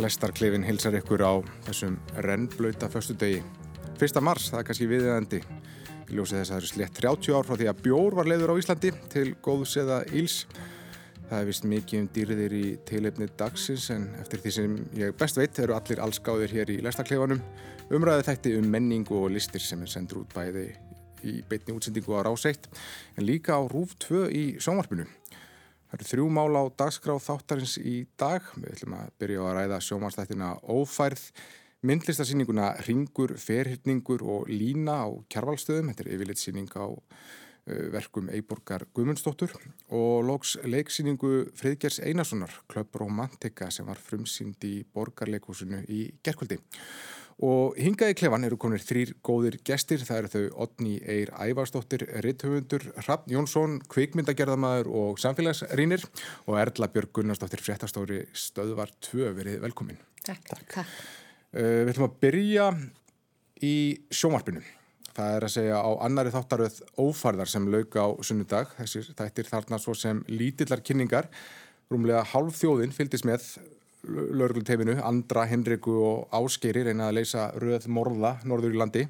Lestarklefin hilsar ykkur á þessum rennblauta förstu degi. Fyrsta mars, það er kannski viðeðandi. Ég ljósi þess að það eru slett 30 ár frá því að bjór var leiður á Íslandi til góðs eða íls. Það er vist mikið um dýrðir í tilefni dagsins en eftir því sem ég best veit eru allir allskáðir hér í Lestarklefanum. Umræðu þætti um menningu og listir sem er sendur út bæði í beitni útsendingu á Ráseitt en líka á Rúf 2 í sjónvarpinu. Það eru þrjú mál á dagskrá þáttarins í dag. Við ætlum að byrja að ræða sjómanstættina Ófærð, myndlistarsýninguna Ringur, Ferhyrningur og Lína á Kjarvalstöðum. Þetta er yfirleitsýning á uh, verkum Eiborgar Guðmundsdóttur og loks leiksýningu Friðgers Einarssonar, Klöpp Romantika sem var frumsýnd í Borgarleikúsinu í gerkvöldi. Og hingað í klefan eru konir þrýr góðir gestir, það eru þau Otni Eir Ævarsdóttir, Ritthöfundur, Raffn Jónsson, kvikmyndagerðamæður og samfélagsrýnir og Erla Björg Gunnarsdóttir, fréttastóri stöðvar 2, verið velkomin. Takk. Takk. Uh, við ætlum að byrja í sjómarpinu. Það er að segja á annari þáttaröð ófarðar sem lauk á sunnudag, þessir þættir þarna svo sem lítillar kynningar, rúmlega hálf þjóðin fylgdis með laurugluteifinu, Andra, Henriku og Áskeri reyna að leysa röð morða norður í landi.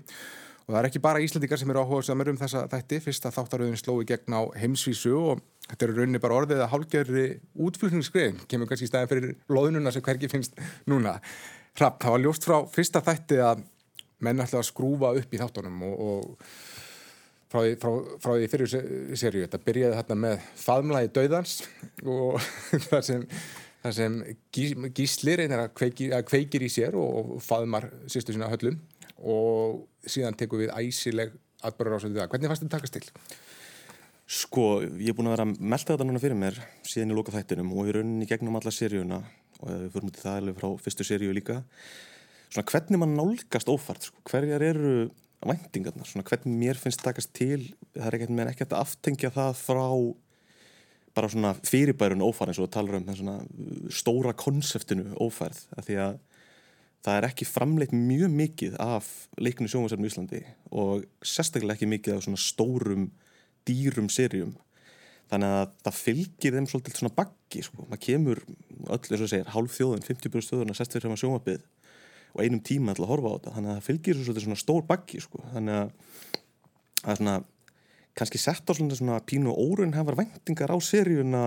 Og það er ekki bara Íslandikar sem eru áhugað samar um þessa þætti. Fyrst að þáttaröðin slói gegn á heimsvísu og þetta eru rauninni bara orðið að hálgjörri útflutningsskrein, kemur kannski í stæðin fyrir loðununa sem hverki finnst núna. Rapp, það var ljóst frá fyrsta þætti að menn ætla að skrúfa upp í þáttunum og, og frá því, því fyrir serju, þetta byrjaði þarna með faðmlaði döðans og það sem þar sem gísli reynir að kveikir, að kveikir í sér og, og faðmar sýstu sína höllum og síðan tekum við æsileg atbörður ásöndið það. Hvernig fannst þetta takast til? Sko, ég er búin að vera að melda þetta núna fyrir mér síðan í lóka þættinum og við rauninni gegnum alla seríuna og við fyrir mútið það alveg frá fyrstu seríu líka. Svona hvernig mann nálgast ófart, sko, hverjar eru væntingarnar, svona hvernig mér finnst takast til, það er ekkert með ekkert að aftengja það frá bara svona fyrirbærun ófærð eins og talar um svona stóra konseptinu ófærð af því að það er ekki framleitt mjög mikið af leikinu sjónvarsarnu í Íslandi og sérstaklega ekki mikið af svona stórum dýrum serjum þannig að það fylgir þeim svolítið svona baggi sko, maður kemur öll eins og segir hálf þjóðun, 50% stöðun að sest fyrir að sjónvapið og einum tíma ætla að horfa á þetta. Þannig að það fylgir svolítið svona stór baggi sko, þannig að það er svona kannski sett á svona, svona pínu órunhefar vendingar á seríuna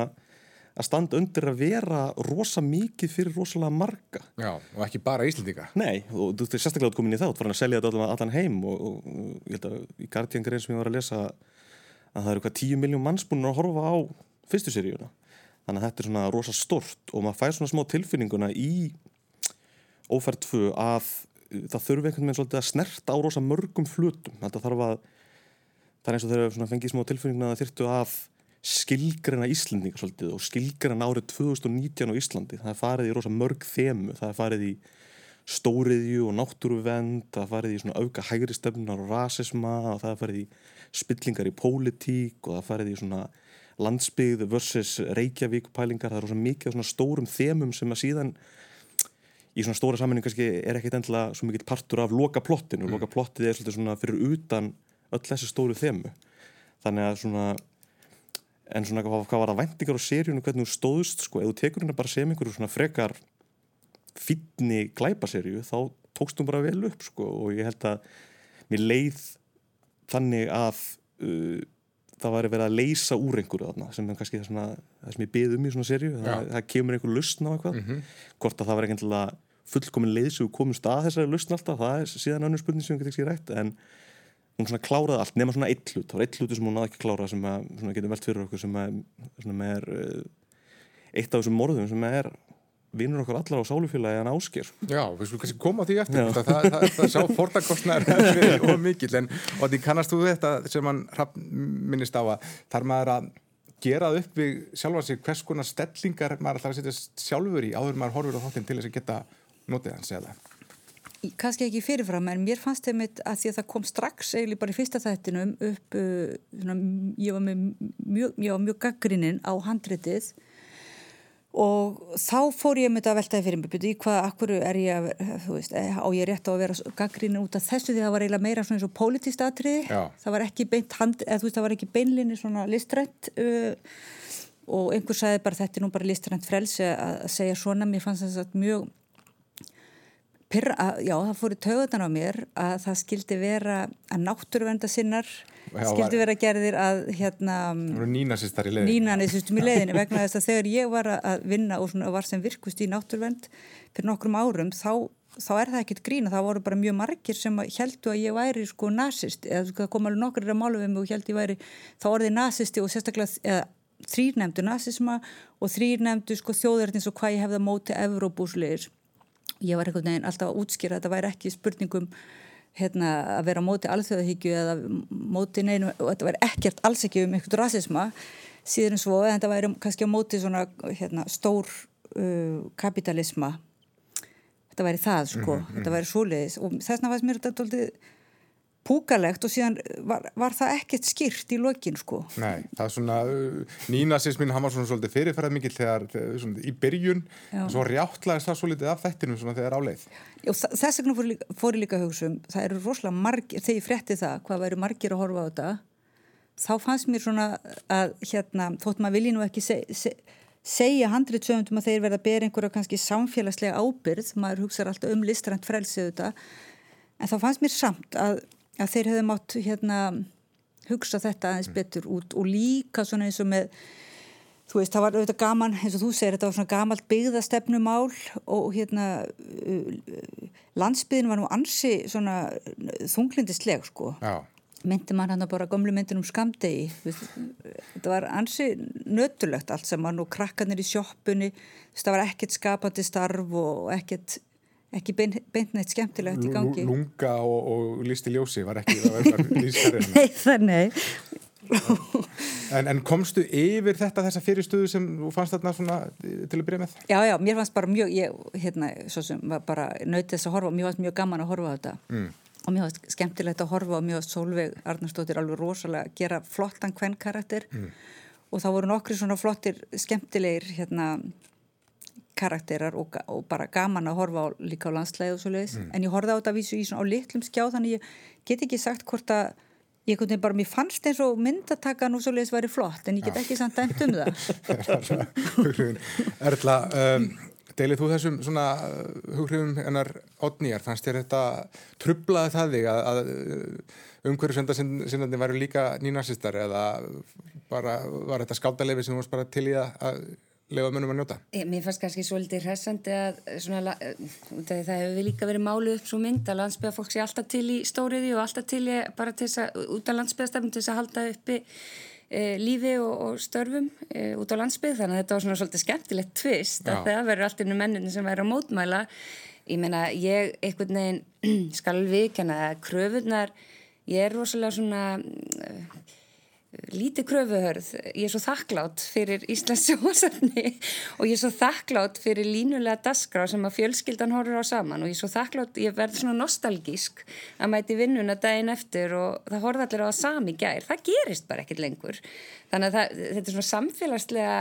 að standa undir að vera rosa mikið fyrir rosalega marga. Já, og ekki bara Íslandíka Nei, og þú veist sérstaklega átt komin í þá þú farin að selja þetta allan, heim og, og, og ég held að í Guardian grein sem ég var að lesa að það eru hvað 10 miljón mannsbúnur að horfa á fyrstu seríuna. Þannig að þetta er svona rosa stort og maður fær svona smá tilfinninguna í 2 að það þurfi einhvern veginn svolítið að snerta á rosa mörgum flutum þetta þarf að það er eins og þegar fengið smá tilfinningna að þyrtu að skilgrena Íslandingar svolítið og skilgrena árið 2019 á Íslandi. Það er farið í rosa mörg þemu. Það er farið í stóriðju og náttúruvend það er farið í svona auka hægri stefnunar og rasisma og það er farið í spillingar í pólitík og það er farið í svona landsbyggð versus Reykjavík pælingar, það er rosa mikið svona stórum þemum sem að síðan í svona stóra sammenning kannski er ekkit endla svo mikið partur af loka plottinu, mm. loka plottið er svolítið svona fyrir utan öll þessu stóru þemu. Þannig að svona en svona hvað, hvað var það vendingar á seríunum hvernig þú stóðust sko, ef þú tekur hérna bara sem einhverju svona frekar fítni glæpaserju þá tókstum bara vel upp sko og ég held að mér leið þannig að uh, það var að vera að leysa úr einhverju þarna sem er kannski það, svona, það sem ég beð um í svona serju það, það kemur einhver lustn á eitthvað. Mm -hmm. hvort að það var eitthvað fullkomin leið sem við komum stað þessari lustn alltaf það er síðan önnur spurning sem við getum ekki rætt en hún svona kláraði allt nema svona eitt hlut það var eitt hlutu sem hún náði ekki klára sem að, getur velt fyrir okkur sem að, er uh, eitt af þessum morðum sem er vinnur okkur allar á sálufélagi en ásker Já, við skulum kannski koma því eftir það, það, það, það sá fortakostnar og mikil en og því kannast þú þetta sem hann minnist á að þar maður að gera upp við sjálfa sig hvers konar stellingar maður alltaf að setja sjálfur í áður maður horfur á þáttinn til þess að geta notið hans eða kannski ekki fyrirfram en mér fannst þeim að því að það kom strax eiginlega bara í fyrsta þættinum upp uh, svona, ég var mjög, mjög gaggrinnin á handritið og þá fór ég með þetta að veltaði fyrir mig byrju í hvað, akkur er ég að veist, eh, á ég rétt á að vera gaggrinnin út af þessu? Því það var eiginlega meira svona eins og politist atriði, það var ekki beint hand, eða veist, það var ekki beinlinni svona listrætt uh, og einhver sagði bara þetta er nú bara listrænt frelsi að, segja svona, mér fannst þess að mjög pyrra, að, já það fór í tögutan á mér að það skildi vera að náttúruvenda sinnar já, skildi vera gerðir að hérna nínasistar í leiðinu nínasistum í leiðinu vegna þess að þegar ég var að vinna og var sem virkust í náttúruvend fyrir nokkrum árum þá þá er það ekkert grína, það voru bara mjög margir sem heldu að ég væri sko nazist eða það kom alveg nokkur að málu við mig og held ég væri þá orðið nazisti og sérstaklega eða þrýr nefndu nazisma og þrýr nefndu sko þjóðarins og hvað ég hefði að móti Evróbúsleir ég var einhvern veginn alltaf að útskýra að þetta væri ekki spurningum hérna, að vera móti alþjóðahyggju eða móti neinu og þetta væri ekkert alls ekki um einhvern rasisma. Síður en svo en þetta væri kannski á móti svona hérna, stór uh, kapitalisma þetta væri það sko, mm -hmm. þetta væri svoleiðis. Og þess vegna fannst mér þetta doldið púkalegt og síðan var, var það ekkert skýrt í lokin sko. Nei, það er svona, uh, nínasismin hann var svona svolítið fyrirferðað mikill þegar svona, í byrjun, og svo rjáttlaðist það svolítið af þættinum svona þegar áleið Já, þess vegna fór, fór ég líka hugsa um það eru rosalega margir, þegar ég frétti það hvað væri margir að horfa á þetta þá fannst mér svona að hérna, þótt maður vilji nú ekki seg, seg, segja handritsöfundum að þeir verða að bera einhverja kannski samfélagslega ábyrð maður hugsaður alltaf um listrænt frelsið þetta en þá fannst mér samt að að þeir hefðu mátt hérna, hugsa þetta aðeins mm. betur út og líka svona eins og með þú veist, það var auðvitað gaman, eins og þú segir þetta var svona gamalt byggðastefnumál og hérna uh, landsbyðin var nú ansi svona þunglindisleg sko Já. myndi mann hann að bara gömlu myndin um skamdegi þetta var ansi nötulegt allt saman og krakkanir í sjóppunni það var ekkert skapandi starf og ekkert ekki beint neitt skemmtilegt í gangi Lunga og, og listi ljósi var ekki Nei, það nei en, en komstu yfir þetta þessa fyrirstöðu sem þú fannst þarna svona til að byrja með? Já, já, mér fannst bara mjög ég, hérna, svo sem var bara nöytið þess að horfa og mér fannst mjög gaman að horfa á þetta mm. og mér fannst skemmtilegt að horfa og mér fannst Solveig Arnarsdóttir alveg rosalega að gera flottan hvern karakter mm. og það voru nokkri svona flottir skemmtilegir hérna karakterar og, og bara gaman að horfa á, líka á landslæði og svo leiðis mm. en ég horfði á þetta vísu í svona á litlum skjá þannig ég get ekki sagt hvort að ég kunni bara, mér fannst eins og myndatakkan og svo leiðis væri flott en ég get ekki samt dæmt um það. Erla um, deilið þú þessum svona uh, hughrifum ennar odnýjar, fannst þér þetta trublaði það þig að, að uh, umhverju sendandi væri líka nýnarsistar eða bara var þetta skáldarlefi sem þú varst bara til í að lefa munum að njóta? Ég, mér fannst kannski svolítið hressandi að svona, það hefur líka verið máluð upp svo mynd að landsbyðafólk sé alltaf til í stóriði og alltaf til í bara til þess að út af landsbyðastefnum til þess að halda uppi e, lífi og, og störfum e, út á landsbyð þannig að þetta var svona svolítið skemmtilegt tvist að það verður alltaf nú mennin sem verður að mótmæla. Ég meina ég einhvern veginn skal viðkjana að kröfunar ég er rosalega svona lítið kröfuhörð, ég er svo þakklátt fyrir Íslands sjósafni og ég er svo þakklátt fyrir línulega dasgra sem að fjölskyldan horfur á saman og ég er svo þakklátt, ég verður svona nostalgísk að mæti vinnuna daginn eftir og það horfður allir á það sami gær. Það gerist bara ekkert lengur. Þannig að það, þetta er svona samfélagslega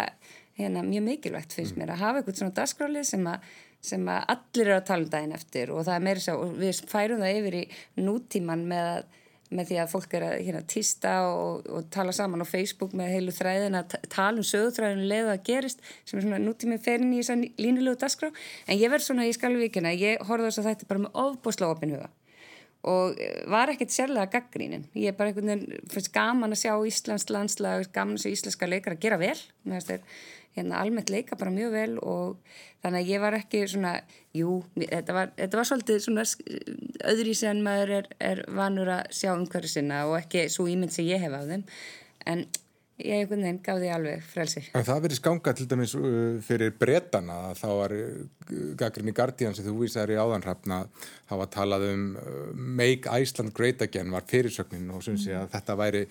hérna, mjög mikilvægt finnst mér að hafa eitthvað svona dasgrálið sem að sem að allir eru að tala um daginn eftir og það er meira svo, við færum það yfir í nútíman með að með því að fólk er að hérna, týsta og, og tala saman á Facebook með heilu þræðin að tala um sögutræðinu leðu að gerist sem er svona nútímið ferinn í þess að línulegu dasgrá en ég verð svona í skalvíkina ég horfði þess að þetta bara með ofbúsla opinhuga og eh, var ekkert sérlega gaggrínin ég er bara einhvern veginn finnst gaman að sjá Íslands landslag gaman að sjá íslenska leikar að gera vel. Með þess að hérna almennt leika bara mjög vel og þannig að ég var ekki svona, jú, þetta var, þetta var svolítið svona öðri sem maður er, er vanur að sjá umhverju sinna og ekki svo ímynd sem ég hef á þeim. En ég einhvern veginn gaf því alveg frelsi. En það verið skanga til dæmis uh, fyrir bretana þá var uh, Gagrin í Guardian sem þú vísaður í áðanrafna þá var talað um uh, Make Iceland Great Again var fyrirsögnin og syns ég að þetta væri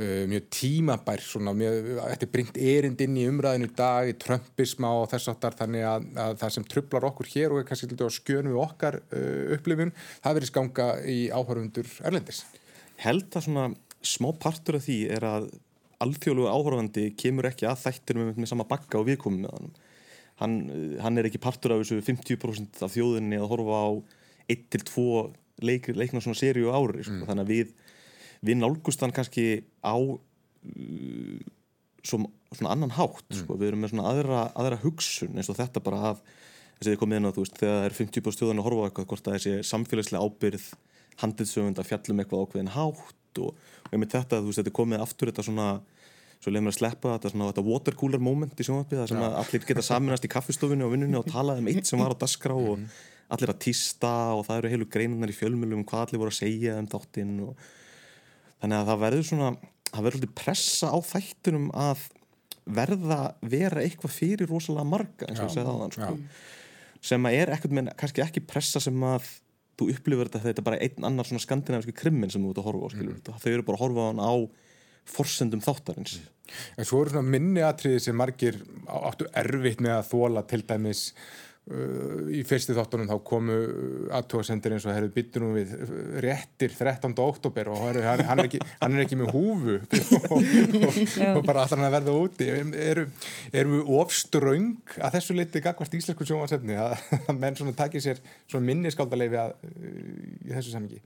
mjög tímabær svona, mjög, þetta er bringt erind inn í umræðinu í dag, í trömpisma og þess aftar þannig að, að það sem trublar okkur hér og er kannski lítið á skjönu við okkar uh, upplifun, það verið skanga í áhörfundur Erlendis. Held að svona smá partur af því er að alþjóðlugu áhörfandi kemur ekki að þættir með, með sama bakka og viðkomum með hann. hann. Hann er ekki partur af þessu 50% af þjóðinni að horfa á 1-2 leik, leikna svona sériu ári, sko. mm. þannig að við við nálgust hann kannski á uh, svo, svona annan hátt sko. við erum með svona aðra, aðra hugsun eins og þetta bara að þess að ég kom inn á þú veist þegar það er 50 på stjóðan að horfa á eitthvað hvort er þessi samfélagslega ábyrð handilsöfund að fjallum eitthvað ákveðin hátt og, og ég með þetta þú veist þetta komið aftur þetta svona svo leið mér að sleppa þetta svona þetta watercooler moment í sjónvarpið það sem að allir geta saminast í kaffestofunni og vinnunni og talað um eitt sem var á dasgrá og allir að týsta og það eru heilu greinunar í fjölmjölum um hvað allir voru að segja um þáttinn og þannig að það verður svona það verður alltaf pressa á þættunum að verða vera eitthvað fyrir rosalega marga eins og ég segði aðan sko. sem að er ekkert með kannski ekki pressa sem að þú upplifur þetta þetta er bara einn annar svona skandinaviski krimmin sem þú ert að horfa á mm. þau eru bara að horfa á hann á forsendum þáttarins. En svo eru svona minniatriði sem margir áttu erfitt með að þóla til dæmis í fyrsti þáttunum þá komu aðtóðsendir eins og herðu byttunum við réttir 13. oktober og heru, hann, er ekki, hann er ekki með húfu. Og, og, og bara alltaf hann að verða úti. Eru, eru við ofströng að þessu liti gagvart íslensku sjónvarsefni að, að menn svona takir sér svona minniskáldarleifi í þessu samingi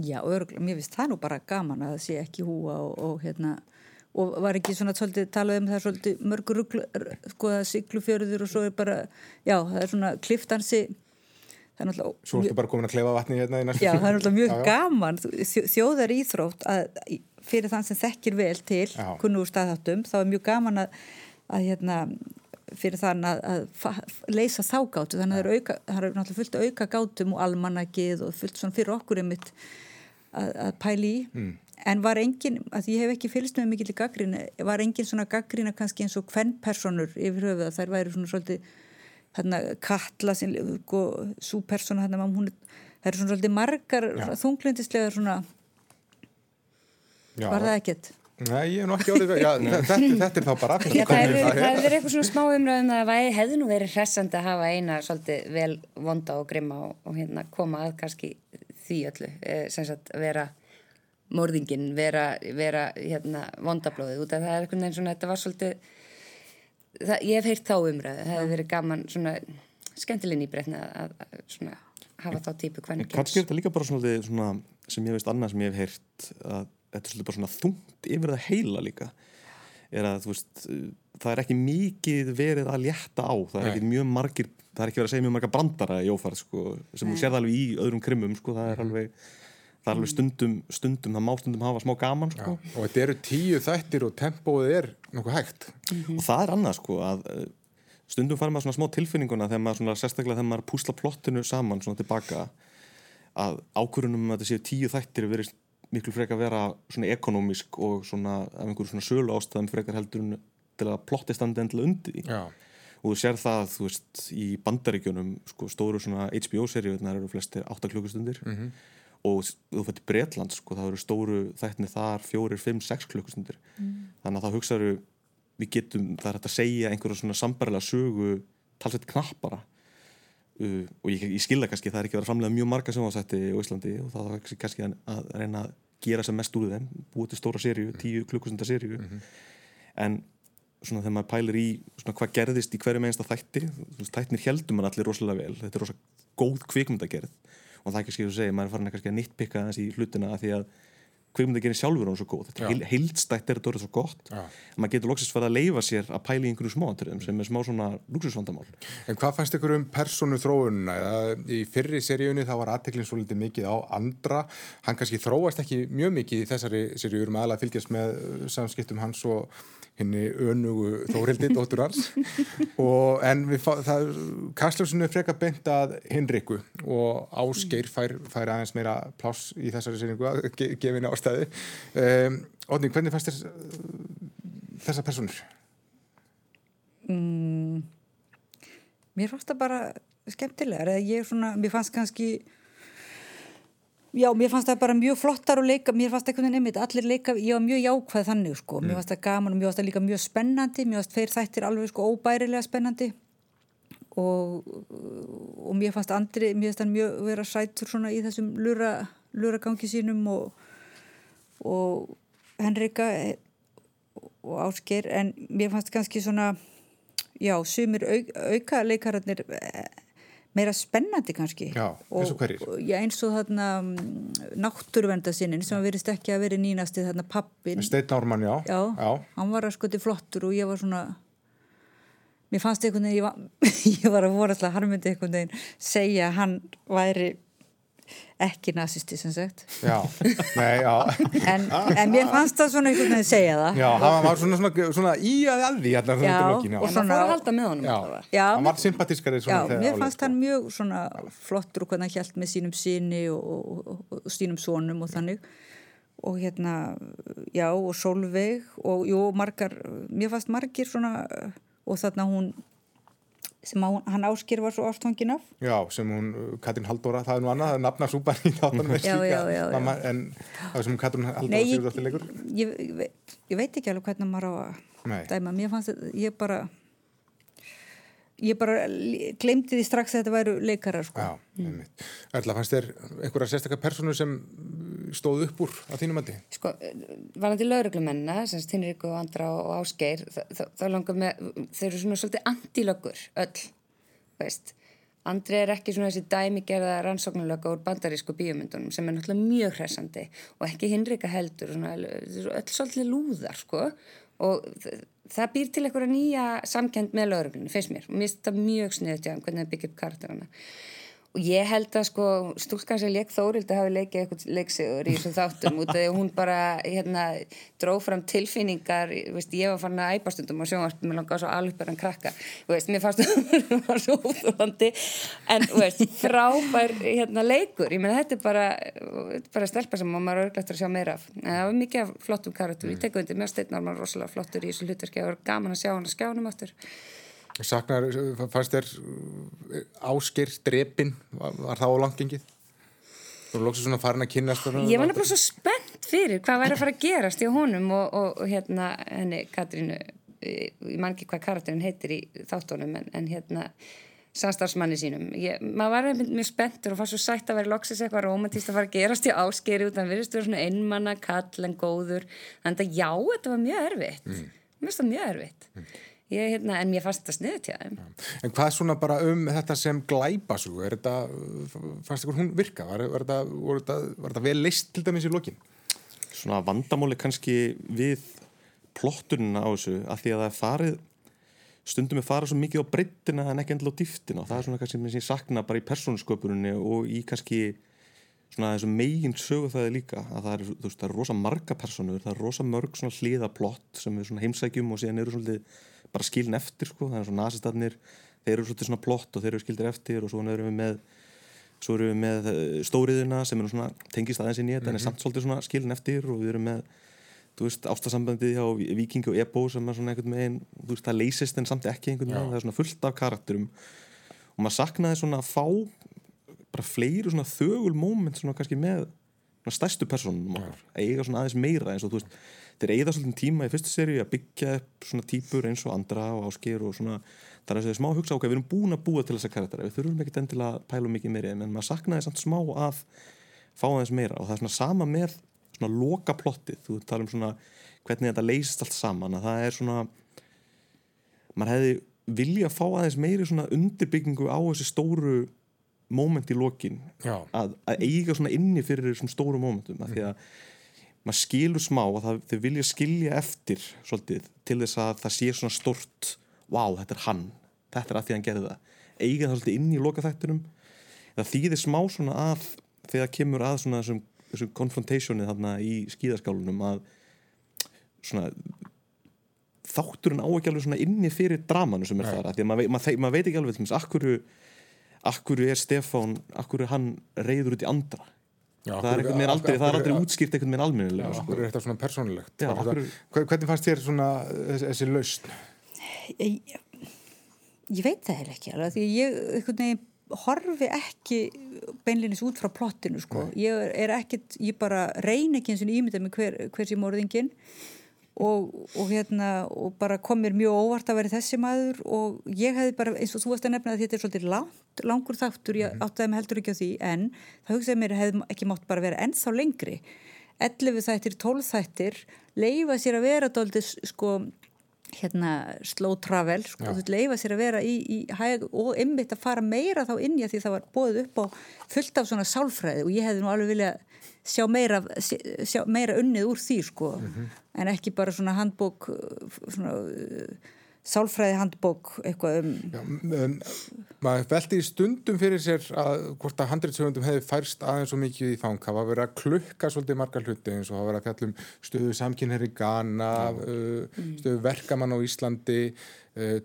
Já, örgulega, mér finnst það nú bara gaman að það sé ekki húa og, og hérna og var ekki svona svolítið talað um það svolítið mörgur sko að siglufjörður og svo er bara, já, það er svona kliftansi það er náttúrulega Svo ertu bara komin að klefa vatni hérna í næstu Já, það er náttúrulega mjög já, já. gaman þjóðar íþrótt að fyrir þann sem þekkir vel til kunnu úr staðháttum, þá er mjög gaman að, að hérna fyrir þann að, að leysa þá gátu þannig að það er, er náttúrulega fullt auka gátum og almanagið og fullt svona fyrir okkur einmitt að, að pæli í mm. En var engin, að ég hef ekki fylgst með mikil í gaggrín, var engin svona gaggrína kannski eins og hvern personur yfir höfuð að þær væri svona svolítið þarna Katla svo sko, persóna þarna hún, það eru svona svolítið margar þunglindislegar svona. Já, var það ekkert? Nei, ég er nú ekki orðið þetta, þetta er þá bara Já, Það hefur verið eitthvað svona smá umræðum að það hefði nú verið hressandi að hafa eina svolítið vel vonda og grimma og, og hérna, koma að kannski því öllu eh, sem sagt vera morðingin, vera, vera hérna, vondablóðið út af það. Er eitthvað neins svona, þetta var svolítið það, ég hef heyrt þá umræðu, það hefði verið gaman svona skemmtilegni í breytna að, að svona hafa þá típu hvernig Kannski er þetta líka bara svona, svona sem ég veist annað sem ég hef heyrt að þetta er svolítið bara svona þungt yfir það heila líka. Er að þú veist það er ekki mikið verið að létta á. Það er ekki mjög margir það er ekki verið að segja mjög marga brandara í ófært sko, sem Nei. þú sér það alveg í öðrum krimum sko, það er mhm. alveg, það er alveg stundum, stundum það má stundum hafa smá gaman sko. og þetta eru tíu þættir og tempóið er nokkuð hægt mm -hmm. og það er annað sko að eh, stundum fara maður svona smá tilfinninguna þegar maður svona sérstaklega þegar maður púsla plottinu saman svona tilbaka að ákvörunum að þetta séu tíu þættir verið miklu frekar vera svona ekonomísk og svona af einhverju svona sölu ástæðum frekar heldur til að plotti standi endilega undir Já. og þú sér það, þú veist, í bandaríkjunum sko, stóru svona HBO-seríunar eru flestir 8 klukkustundir mm -hmm. Og þú fættir Breitland, sko, það eru stóru þættinni þar, 4, 5, 6 klukkustundir. Mm. þannig að það hugsaður við getum, það er hægt að segja einhverju svona sambarilega sögu talsveit knappara. Uh, og ég, ég skilða kannski, það er ekki verið að framlega mjög marga sjónasætti í Íslandi og það er kannski að, að reyna að gera sem mest úr þeim búið til stóra sériu, tíu klukkustundar sériu mm -hmm. en svona þegar maður pælir í svona hvað gerðist í hverju meðinsta þætti þættinir heldum maður allir rosalega vel. Þetta er rosalega góð kvikmyndagerð og það er skil að segja, maður er farin að nýttpikka þessi hlutina að því að kvikmyndagerðin sjálfur er svo góð, þetta er heildstætt er þetta orðið svo gott, Já. maður getur loksist farið að leifa sér að pæli í einhverju smáantriðum sem er smá svona luxusvandamál En hvað fannst ykkur um personu þróununa? Í fyrri seríunni þá var aðteklinn svo litið mikið á andra. Hann kannski þróast ekki mjög mikið í þessari seríu, við erum aðalega að fylgjast með samskiptum hans og henni önugu Þórildi, dóttur hans. Og en við fá, það Kastljósinu er freka beint að Henriku og Ásgeir fær, fær aðeins meira pláss í þessari sýningu að ge, gefinni ástæði um, Ótning, hvernig fannst þér þessar personur? Mm, mér fannst það bara skemmtilegar, ég er svona, mér fannst kannski Já, mér fannst það bara mjög flottar og leika, mér fannst veginn einmitt, allir leika, ég var mjög jákvæð þannig sko, mér mm. fannst það gaman og mér fannst það líka mjög spennandi, mér fannst þeir þættir alveg sko óbærilega spennandi og, og mér fannst andri, mér fannst það mjög vera sætur svona í þessum lura, luragangi sínum og, og Henrika og Ásker en mér fannst kannski svona, já, sumir au, auka leikararnir meira spennandi kannski Já, eins og hverjir? Já, eins og þarna mm, náttúruvendasinnin sem verist ekki að veri nýnasti þarna pappin Steinn Ármann, já. Já, já. hann var að skoti flottur og ég var svona mér fannst einhvern veginn ég var, ég var að voru alltaf harmundi einhvern veginn segja að hann væri ekki nazisti sem sagt. Já, nei, já. en, en mér fannst það svona einhvern veginn segja það. Já, hann var svona, svona, svona í að að því hérna Já, lokin, og það svona- fór að halda með honum Já, hann var sympatískari Já, mér fannst hann mjög svona flottur og hvernig hann hjælt með sínum síni og, og, og, og sínum sonum og þannig. Og hérna, já, og Solveig og jú, margar, mér fannst margir svona og þarna hún sem hún, hann áskýr var svo ástfangin af. Já, sem hún, uh, Katrín Halldóra, það er nú annað, það er nafna súpan í þáttanum en það sem Katrín Halldóra Nei, ég, ég, veit- ég veit ekki alveg hvernig maður á að dæma, mér fannst þetta, ég bara ég bara glemdi því strax að þetta væru leikarar sko. Já, einmitt. Erla, fannst þér einhverja sérstakka personu sem stóð upp úr á þínum andi? Sko, varandi lauruglumenna, sem Tinriku og Andra og Ásgeir, þá langar með, þeir eru svona svolítið antilöggur, öll, veist. Andri er ekki svona þessi dæmigerða rannsóknulögga úr bandarísku bíomundunum sem er náttúrulega mjög hressandi og ekki hinrika heldur, svona, öll svolítið lúðar, sko, og það býr til einhverja nýja samkend með lauruglunni, finnst mér, og mér finnst þetta mjög sniðut, já, hvernig það byggja upp karakterana. Og ég held að sko stúlkan sem leik Þórildi hafi leikið eitthvað leiksigur í þessum þáttum út af því að hún bara hérna dróð fram tilfinningar, veist, ég var farin að æpa stundum á sjónvarpum, mér langaði svo alveg bara að krakka, veist, mér fannst það var svo úþólandi en veist, frábær hérna leikur, ég meina þetta er bara, bara stelpa sem maður er örglægt að sjá meira af, en það var mikið flottum karakter, ég tek undir, mér steinnar maður rosalega flottur í þessu hlutverki, það var gaman að sjá hann að skjánum aftur. Saknar, fannst þér áskir, drepin, var, var það á langgengið? Þú lóksið svona farin að kynast Ég var nefnilega svo spennt fyrir hvað væri að fara að gerast í honum og, og, og hérna henni Katrínu, ég man ekki hvað karakterin heitir í þáttunum en, en hérna samstarfsmanni sínum. Ég, maður var einmitt mjög spenntur og fannst svo sætt að vera loksis eitthvað romantist að fara að gerast í áskeri að virðist vera svona einmanna, kall en góður. Þannig að já, þetta var mjög erfitt. Mm. Mjög erfitt. Ég, hérna, en mér fannst þetta sniðut hjá þeim. En hvað svona bara um þetta sem glæpasugu, er þetta, fannst ykkur hún virka? Var, var, þetta, var, þetta, var þetta vel leist til dæmis í lokin? Svona vandamáli kannski við plottunina á þessu að því að það er farið stundum er farið svo mikið á breyttina en ekki endilega á dýftina og það er svona kannski sem ég sakna bara í persónusköpuninni og í kannski svona þessu megin sögu það er líka að það er, þú veist, það er rosa marga personur, það er rosa mörg svona hliðaplott sem við svona heimsækjum og síðan eru svolítið bara skilin eftir sko, það er svona nazistarnir, þeir eru svolítið svona plott og þeir eru skildir eftir og svo erum við með svo erum við með stóriðuna sem er svona tengist aðeins í þetta mm -hmm. en er samt svolítið svona skilin eftir og við erum með þú veist, ástasambandið hjá Viking og Ebo sem er svona einhvern veginn, þú veist, það leysist en samt ekki einhvern veginn, það er svona fullt af karakterum. Og maður saknaði svona að fá bara fleiri svona þögul moment svona kannski með stærstu personum að eiga svona aðeins meira eins og þú veist, þeir eigða svolítið tíma í fyrstu seri að byggja upp svona típur eins og andra og ásker og svona það er þess að smá hugsa okkar, við erum búin að búa til þessa karaktera, við þurfum ekkert endilega að pæla mikið meiri en maður saknaði samt smá að fá aðeins meira. Og það er svona sama með svona loka plottið, þú tala um svona hvernig þetta leysist allt saman að það er svona maður hefði vilja að fá aðeins meiri svona undirbyggingu á þessi stóru moment í lokin að, að eiga svona inni fyrir þessum stóru momentum mm. því að maður skilur smá að það, þau vilja skilja eftir svolítið til þess að það sé svona stort wow, þetta er hann, þetta er að því hann gerði það eiga það svolítið inn í loka þættinum það þýðir smá svona að þegar kemur að svona þessum, þessum konfrontationið þarna í skíðaskálunum að svona þátturinn á ekki alveg svona inni fyrir dramanu sem er Nei. þar, því að maður mað, mað, mað veit ekki alveg til þess, akkur akkur er Stefán, akkur er hann reyður út í andra Já, það er einhvern veginn aldrei, það er aldrei útskýrt einhvern veginn almennilega. Okkur er þetta svona persónulegt. Hvernig fannst þér svona þessi, þessi lausn? Ég, ég veit það heller ekki alveg, því ég einhvern veginn horfi ekki beinlinis út frá plottinu, sko. Ég er ekkit, ég bara reyn ekki eins og ímynda með hver, hvers ég morðingin og, og hérna, og bara kom mér mjög óvart að vera þessi maður og ég hefði bara, eins og þú varst að nefna að þetta er svolítið langt, langur þáttur, ég áttaði mig heldur ekki á því, en það hugsaði mér hefði ekki mátt bara vera ennþá lengri. 11 þættir, 12 þættir leifa sér að vera doldið sko hérna slow travel sko, þú leifa sér að vera í, í hæg og ymmit að fara meira þá inn í að því það var bóðið upp á fullt af svona sálfræði og ég hefði nú alveg vilja sjá meira, sjá meira unnið úr því sko, en ekki bara svona handbók svona uh, sálfræði handbók eitthvað um Já, um, maður veldi í stundum fyrir sér að hvort að handritsöfundum hefði færst aðeins svo mikið í fang. Það var verið að klukka svolítið margar hluti eins og það var verið að fjallum stöðu samkynherri Ghana uh, stöðu verkamann á Íslandi uh,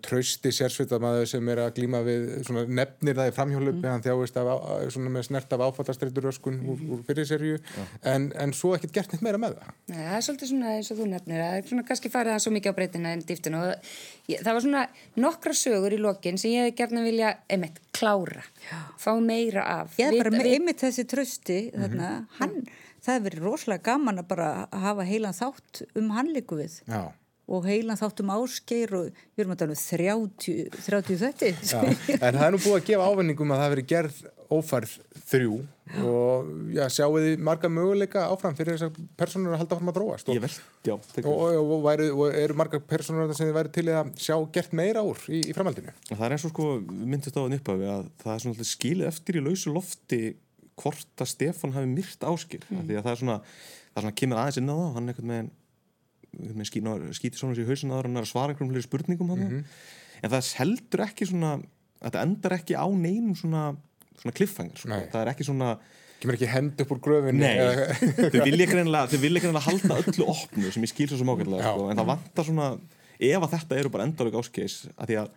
trausti sérsveitamæður sem er að glíma við svona, nefnir það í framhjólupi mm. hann þjáist af, svona, með snert af áfallastreitur öskun úr, úr fyrir serju en, en svo ekkert gert neitt meira með það. Nei, það er svolítið svona eins og þú nefnir það er svona kannski farið það svo mikið á breytina en dýftinu og ég, það var svona nokkra sögur í lokin sem ég hefði gerna vilja einmitt, klára, Já. fá meira af. Ég er bara með einmitt þessi trösti mm -hmm. þarna, hann, það hefur verið rosalega gaman að bara hafa heilan þátt um hann líku við. Já og heilan þáttum áskeir og við erum að tala um 30, 30 þetta En það er nú búið að gefa ávinningum að það veri gerð ófærð þrjú já. og já, sjáu þið marga möguleika áfram fyrir þessar personur að halda fram að dróast og, já, og, og, og væri, eru marga personur sem þið væri til að sjá gert meira úr í, í framhaldinu Það er eins og sko, myndist á að nýppaði að það er svona skilið eftir í lausu lofti hvort að Stefan hafi myrt áskil mm. því að það er svona, það er svona kemur aðeins inn á það, hann er eitthvað með skýti svona sér í hausin aðra að svara einhverjum spurningum mm -hmm. en það heldur ekki svona þetta endar ekki á neinum svona, svona kliffhengar sko. Nei. það er ekki svona kemur ekki hend upp úr gröfinni þau vilja að halda öllu opnu sem ég skil svo sem ákveðlega sko. en það vantar svona ef að þetta eru bara endalega áskeis að því að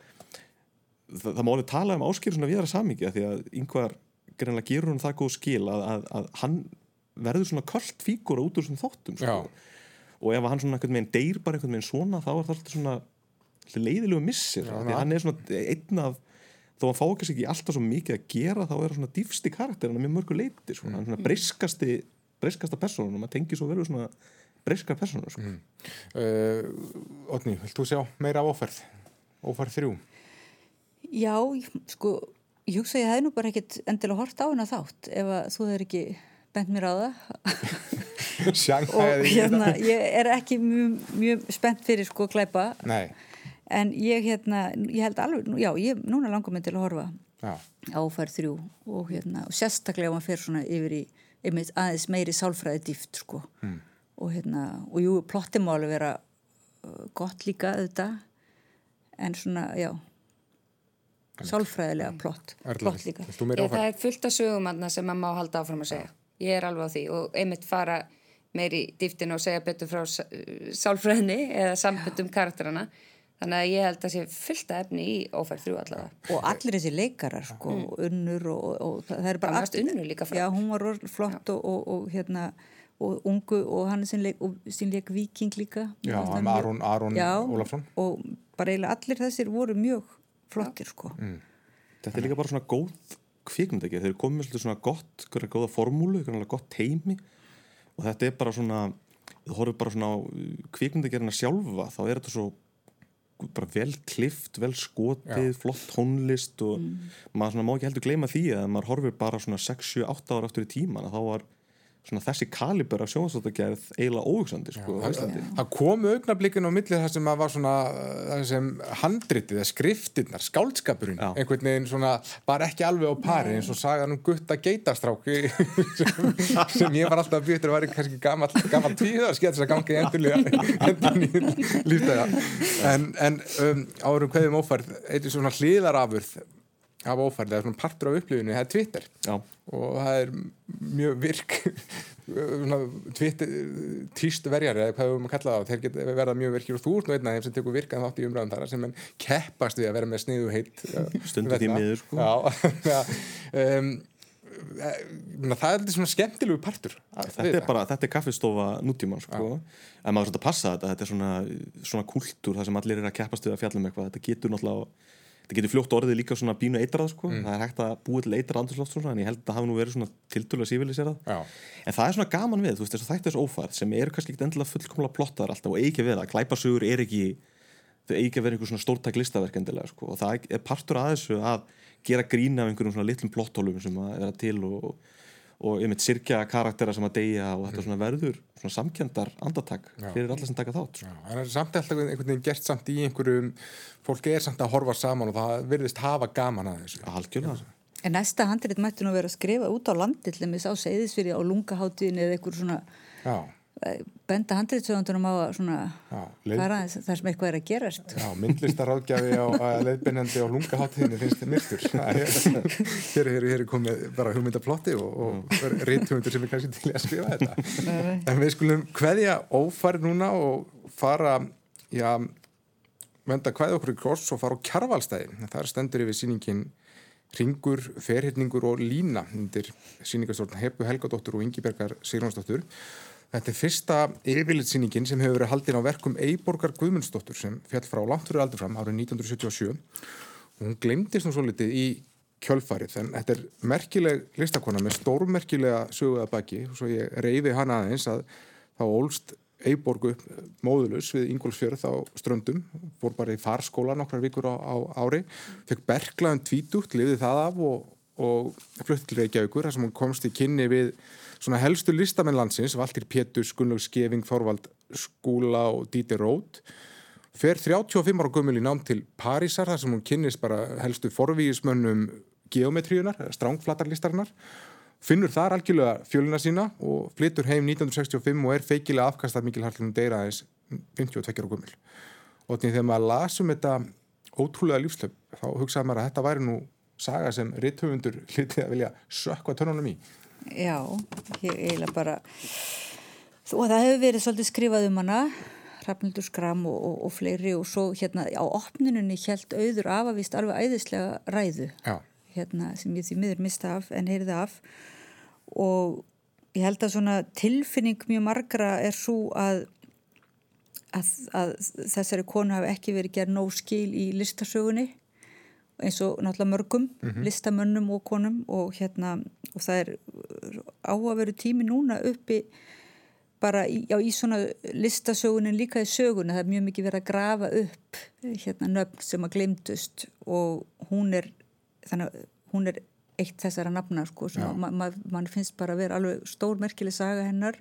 það, það má alveg tala um áskeir svona viðra samingi að því að yngvar greinlega gerur hún það góð skil að, að, að hann verður svona kallt fígura út úr þessum þóttum sko og ef hann svona einhvern veginn deyr bara einhvern veginn svona þá er það alltaf svona leiðilegu missir Já, því hann er svona einn af þó að hann fákast ekki alltaf svo mikið að gera þá er það svona dýfsti karakter hann er mjög mörgu leiti svona, er svona breyskasti breyskasta personun og maður tengir svo verið svona breyskar personun sko. mm. uh, Otni, vilt þú sjá meira áferð? Óferð þrjú? Já, sko ég hugsa að ég hef nú bara ekkit endilega hort á henn að þátt ef að þú hefur ekki bent mér á það. Og hérna ég er ekki mjög, mjög spennt fyrir sko að klæpa Nei. en ég hérna ég held alveg, já, ég núna langar mig til að horfa já. áfær þrjú og hérna, og sérstaklega ef maður fer svona yfir í einmitt aðeins meiri sálfræði dýft sko. Mm. og hérna, og jú, plottin má alveg vera uh, gott líka auðvitað. En svona, já sálfræðilega plott, plott líka. Ég, það er fullt af sögum sem maður má halda áfram að segja ég er alveg á því og einmitt fara meiri dýftin og segja betur frá sálfræðinni eða sambundum karakterana þannig að ég held að sé fylgta efni í ófærð þrjú allavega. Og allir þessi leikarar sko, mm. unnur og, og, og það er bara allt unnur líka flott já, hún var flott og, og hérna og ungu og hann er leik, sín leik viking líka. Já, hann Aron, Aron Ólafsson. og bara eiginlega allir þessir voru mjög flottir sko. Mm. þetta er líka bara svona góð kvikmyndegi þeir komið svona gott, góða formúlu gott teimi og þetta er bara svona þú horfður bara svona á kvikmyndagerina sjálfa þá er þetta svo bara vel klift, vel skotið Já. flott tónlist og mm. maður svona má ekki heldur gleyma því að maður horfur bara svona 6-7-8 ára aftur í tíman að þá var svona þessi kaliber af sjónastáttagerð eiginlega óhugsandi sko já, já. það komu augnablikin á millið það sem var svona það sem handritið, skriftinnar skáldskapurinn, já. einhvern veginn svona bara ekki alveg á pari eins og sagan um gutta geitastráki sem, sem ég var alltaf að byrja að vera kannski gammal, gammal tíðar skemmt þess að gangi endur líftæða en, en um, árum hverjum ófærð eitthvað svona hlýðarafurð af ófærð, það er svona partur af upplifinu það er Twitter. Já. og það er mjög virk Twitter týst verjar eða hvað við höfum að kalla það þeir verða mjög virkir. Og þú ert nú einn af þeim sem tekur virkan þátt í umræðan þar sem keppast við að vera með sniðu heitt stundu því miður sko. um, það er svona skemmtilegu partur þetta er bara, þetta er kaffistofa nútíman sko. en maður er svona að passa þetta þetta er svona, svona kultúr þar sem allir er að keppast við að fjalla um eitthvað. Þetta getur náttúrulega það getur fljótt orðið líka svona bínu eitrað sko. mm. það er hægt að búið til eitrað andurslóft en ég held að það hafi nú verið svona tiltölu að sífiliserað en það er svona gaman við, þú veist þess að er svo ófært sem eru kannski ekkert endilega fullkomlega plottar alltaf og eigi að vera, glæpasugur er ekki þau eigi að vera einhver svona stórtæk listaverk endilega sko. og það er partur að þessu að gera grína af einhverjum svona litlum plottólum sem að vera til og, og einmitt sirkja karaktera sem að deyja og þetta svona verður svona samkjöndar andatak fyrir alla sem taka þátt sko. Já, en það er samt alltaf einhvern veginn gert samt í einhverjum fólk er samt að horfa saman og það virðist hafa gaman að þessu. Algjörlega. En næsta handrit mætti nú vera að skrifa út á landi til þess á segðisfyrir á lungaháttíðin eða einhver svona Já, benda handritsöðundunum á svona Já, fara þar sem eitthvað er að gerast. Já myndlistaráðgjafi á að leiðbennandi á lungaháttíðinni finnst þið myrtur. Hér, hér, hér er komið bara hugmyndaplotti og, og reythugmyndur sem er kannski til að skrifa þetta. En við skulum kveðja ófæri núna og fara já, venda kveðja okkur í kross og fara á kjarvalstæði þar stendur yfir sýningin Ringur, Ferhyrningur og Lína undir sýningarstjórn Hepu Helgadóttur og Ingibergar Sigrónsdóttur Þetta er fyrsta yfirlitsýningin sem hefur verið haldin á verkum Eiborgar Guðmundsdóttur sem fjall frá langt fyrir aldur fram árið 1977 og hún glemdist nú svo litið í kjölfarið en þetta er merkileg listakona með stórmerkilega söguða baki. Og svo ég reyfi hana aðeins að þá ólst Eiborgu móðulus við Ingolfsfjörð á ströndum, fór bara í farskóla nokkrar vikur á, á ári, fekk berglaðum tvítugt, lifði það af og, og flutt til Reykjavíkur þar sem hún komst í kynni við svona helstu listamenn landsins, Valtir Pétur, Gunnlaug Skeving, Þorvald Skúla og Díti Rót. Fer 35 ára gummul í nám til Parísar þar sem hún kynnist bara helstu forvígismönnum geometríunar, strángflatarlistarinnar finnur þar algjörlega fjöluna sína og flytur heim 1965 og er feikilega afkastað mikil hartlunum deyra aðeins 52 ára gummul og þegar maður lasum þetta ótrúlega lífslöp þá hugsaði maður að þetta væri nú saga sem ritthöfundur hlitið að vilja sökka törnunum í. Já, ég eiginlega bara og það hefur verið svolítið skrifað um hana Rafnildur Skram og, og, og fleiri og svo hérna á opninunni held auður afavist alveg æðislega ræðu Já, hérna sem ég því miður mista af en heyrði af. Og ég held að svona tilfinning mjög margra er svo að, að, að þessari konu hafi ekki verið gerð nóg skil í listasögunni eins og náttúrulega mörgum listamönnum og konum og hérna og það er áhugaveru tími núna uppi bara í, já, í svona listasögunin líka í sögunni, það er mjög mikið verið að grafa upp hérna nöfn sem að glemdust og hún er þannig að hún er eitt þessara nafna sko, svona, ma ma mann finnst bara að vera alveg stórmerkileg saga hennar.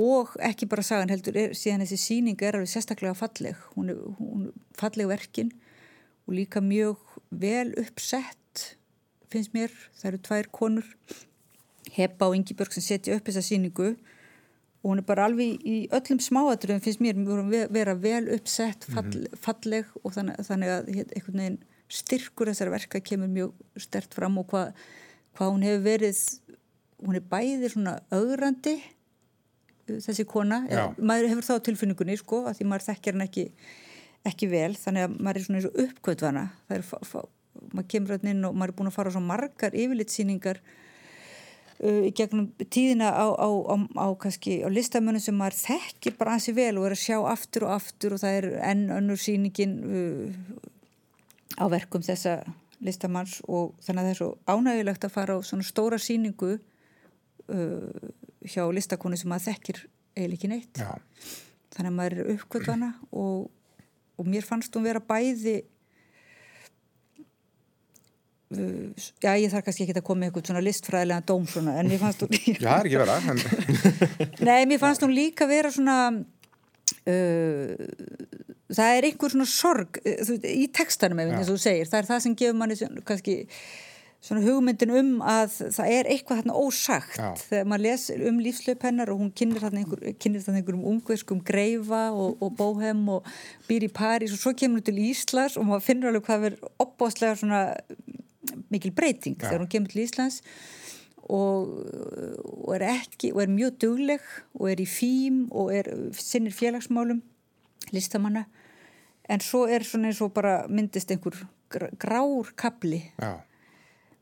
Og ekki bara sagan heldur er, síðan þessi síning er alveg sérstaklega falleg. Hún er, hún er falleg verkin og líka mjög vel uppsett finnst mér, það eru tvær konur Heba og Ingi Börg sem setja upp þessa síningu og hún er bara alveg í öllum smáatröðum finnst mér vera vel uppsett fall, falleg og þannig, þannig að einhvern veginn styrkur þessar verka kemur mjög stert fram og hvað hva hún hefur verið hún er bæðið svona augrandi þessi kona. Eða, maður hefur þá tilfinningunni sko að því maður þekkjar hann ekki, ekki vel þannig að maður er svona eins og uppkvötvana maður kemur hérna inn og maður er búin að fara á svo margar yfirlitsýningar uh, í gegnum tíðina á, á, á, á kannski á listamönnum sem maður þekkir bara ansi vel og er að sjá aftur og aftur og það er enn önnur sýningin uh, á verkum þessa listamanns og þannig að það er svo ánægilegt að fara á svona stóra síningu uh, hjá listakonu sem maður þekkir eiginlega ekki neitt Já. þannig að maður er uppkvöldvana og, og mér fannst hún vera bæði uh, já ég þarf kannski ekki að koma með eitthvað svona listfræðilega dóm svona en mér fannst hún Já, það er ekki vera en... Nei, mér fannst hún líka vera svona uh, það er einhver svona sorg uh, í textanum ef eins og þú segir það er það sem gefur manni kannski svona hugmyndin um að það er eitthvað þarna ósagt. Já. þegar maður les um lífslöp hennar og hún kynir þarna, einhver, einhverjum ungverskum greifa og, og bóhem og býr í París og svo kemur hún til Íslands og maður finnur alveg hvað verður opbáslega svona mikil breyting Já. þegar hún kemur til Íslands. Og, og er ekki og er mjög dugleg og er í fím og er sinnir félagsmálum listamanna. En svo er svona eins og bara myndist einhver gr- grár kapli Já,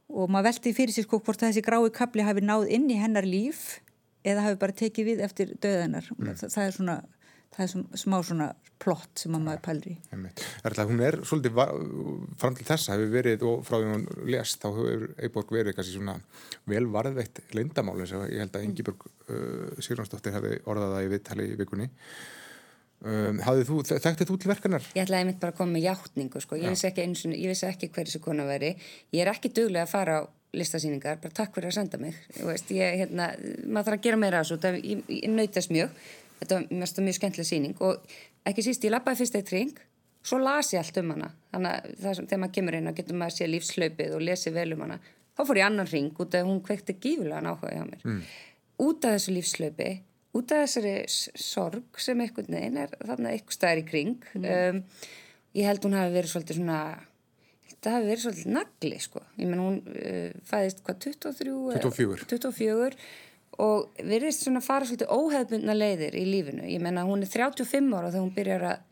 og maður veldi fyrir sér sko hvort þessi grái kapli hafi náð inn í hennar líf eða hafi bara tekið við eftir döðanar mm. það, það er svona það er sm- smá svona plott sem að maður pælir í einmitt. Er það, hún er svolítið fram til þessa hefur verið og frá því hún lést þá hefur Eiborg verið kannski svona vel varðveitt leindamáli sem ég held að Ingiborg uh, Sigurðansdóttir hefði orðað það í viðtali í vikunni um, þú, þe- þekktið þú til verkanar? Ég ætlaði mitt bara að koma með játningu sko. ég, vissi ekki eins og ég vissi ekki hver þessi kona veri ég er ekki duglega að fara á listasýningar, bara takk fyrir að senda mig veist, ég, hérna, maður þarf að gera meira þessu, ég, ég nautast mjög þetta var mjög, mjög skemmtileg síning og ekki síst, ég lappaði fyrst eitt ring svo las ég allt um hana þannig að það, þegar maður kemur inn og getur maður að sé lífslaupið og lesi vel um hana þá fór ég annan ring út af hún kvekti gífulega náhuga hjá mér mm. út af þessu lífslaupi út af þessari sorg sem einhvern veginn er þarna eitthvað stæðir í kring mm. um, ég held hún hafi verið svolítið svona það hafi verið svolítið nagli sko ég menn hún uh, fæðist hvað 23 24. 24 og verðist svona fara svolítið óhefbundna leiðir í lífinu, ég menna hún er 35 ára þegar hún byrjar að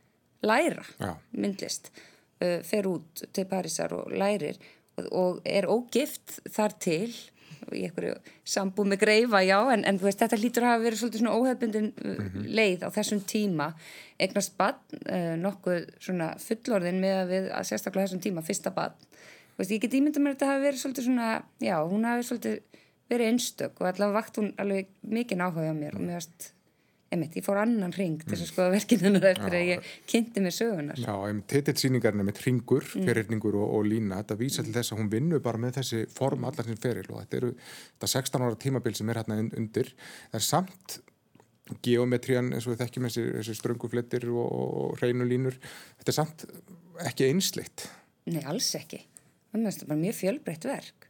læra Já. myndlist uh, fer út til Parísar og lærir og, og er ógift þar til í einhverju sambúð með greifa, já, en, en veist, þetta hlýtur að hafa verið svolítið svona óhefbundin mm -hmm. leið á þessum tíma. Eignast bann, uh, nokkuð svona fullorðin með að við, að sérstaklega þessum tíma, fyrsta bann, veist, ég get ímynda mér að þetta hafi verið svolítið svona, já, hún hafi svolítið verið einstök og allavega vakt hún alveg mikið náhuga á mér. Og mér varst Einmitt, ég fór annan ring til að skoða verkinunar eftir já, að ég kynnti mig sögunar Já, titillsýningarna með ringur, mm. ferirningur og, og lína, þetta vísa til þess að hún vinnu bara með þessi form allar sem feril og þetta eru þetta 16 ára tímabil sem er hérna undir. Það er samt geometrian eins og við þekkjum þessi, þessi strönguflettir og, og reynulínur þetta er samt ekki einsleitt. Nei, alls ekki. Það er bara mjög fjölbreytt verk.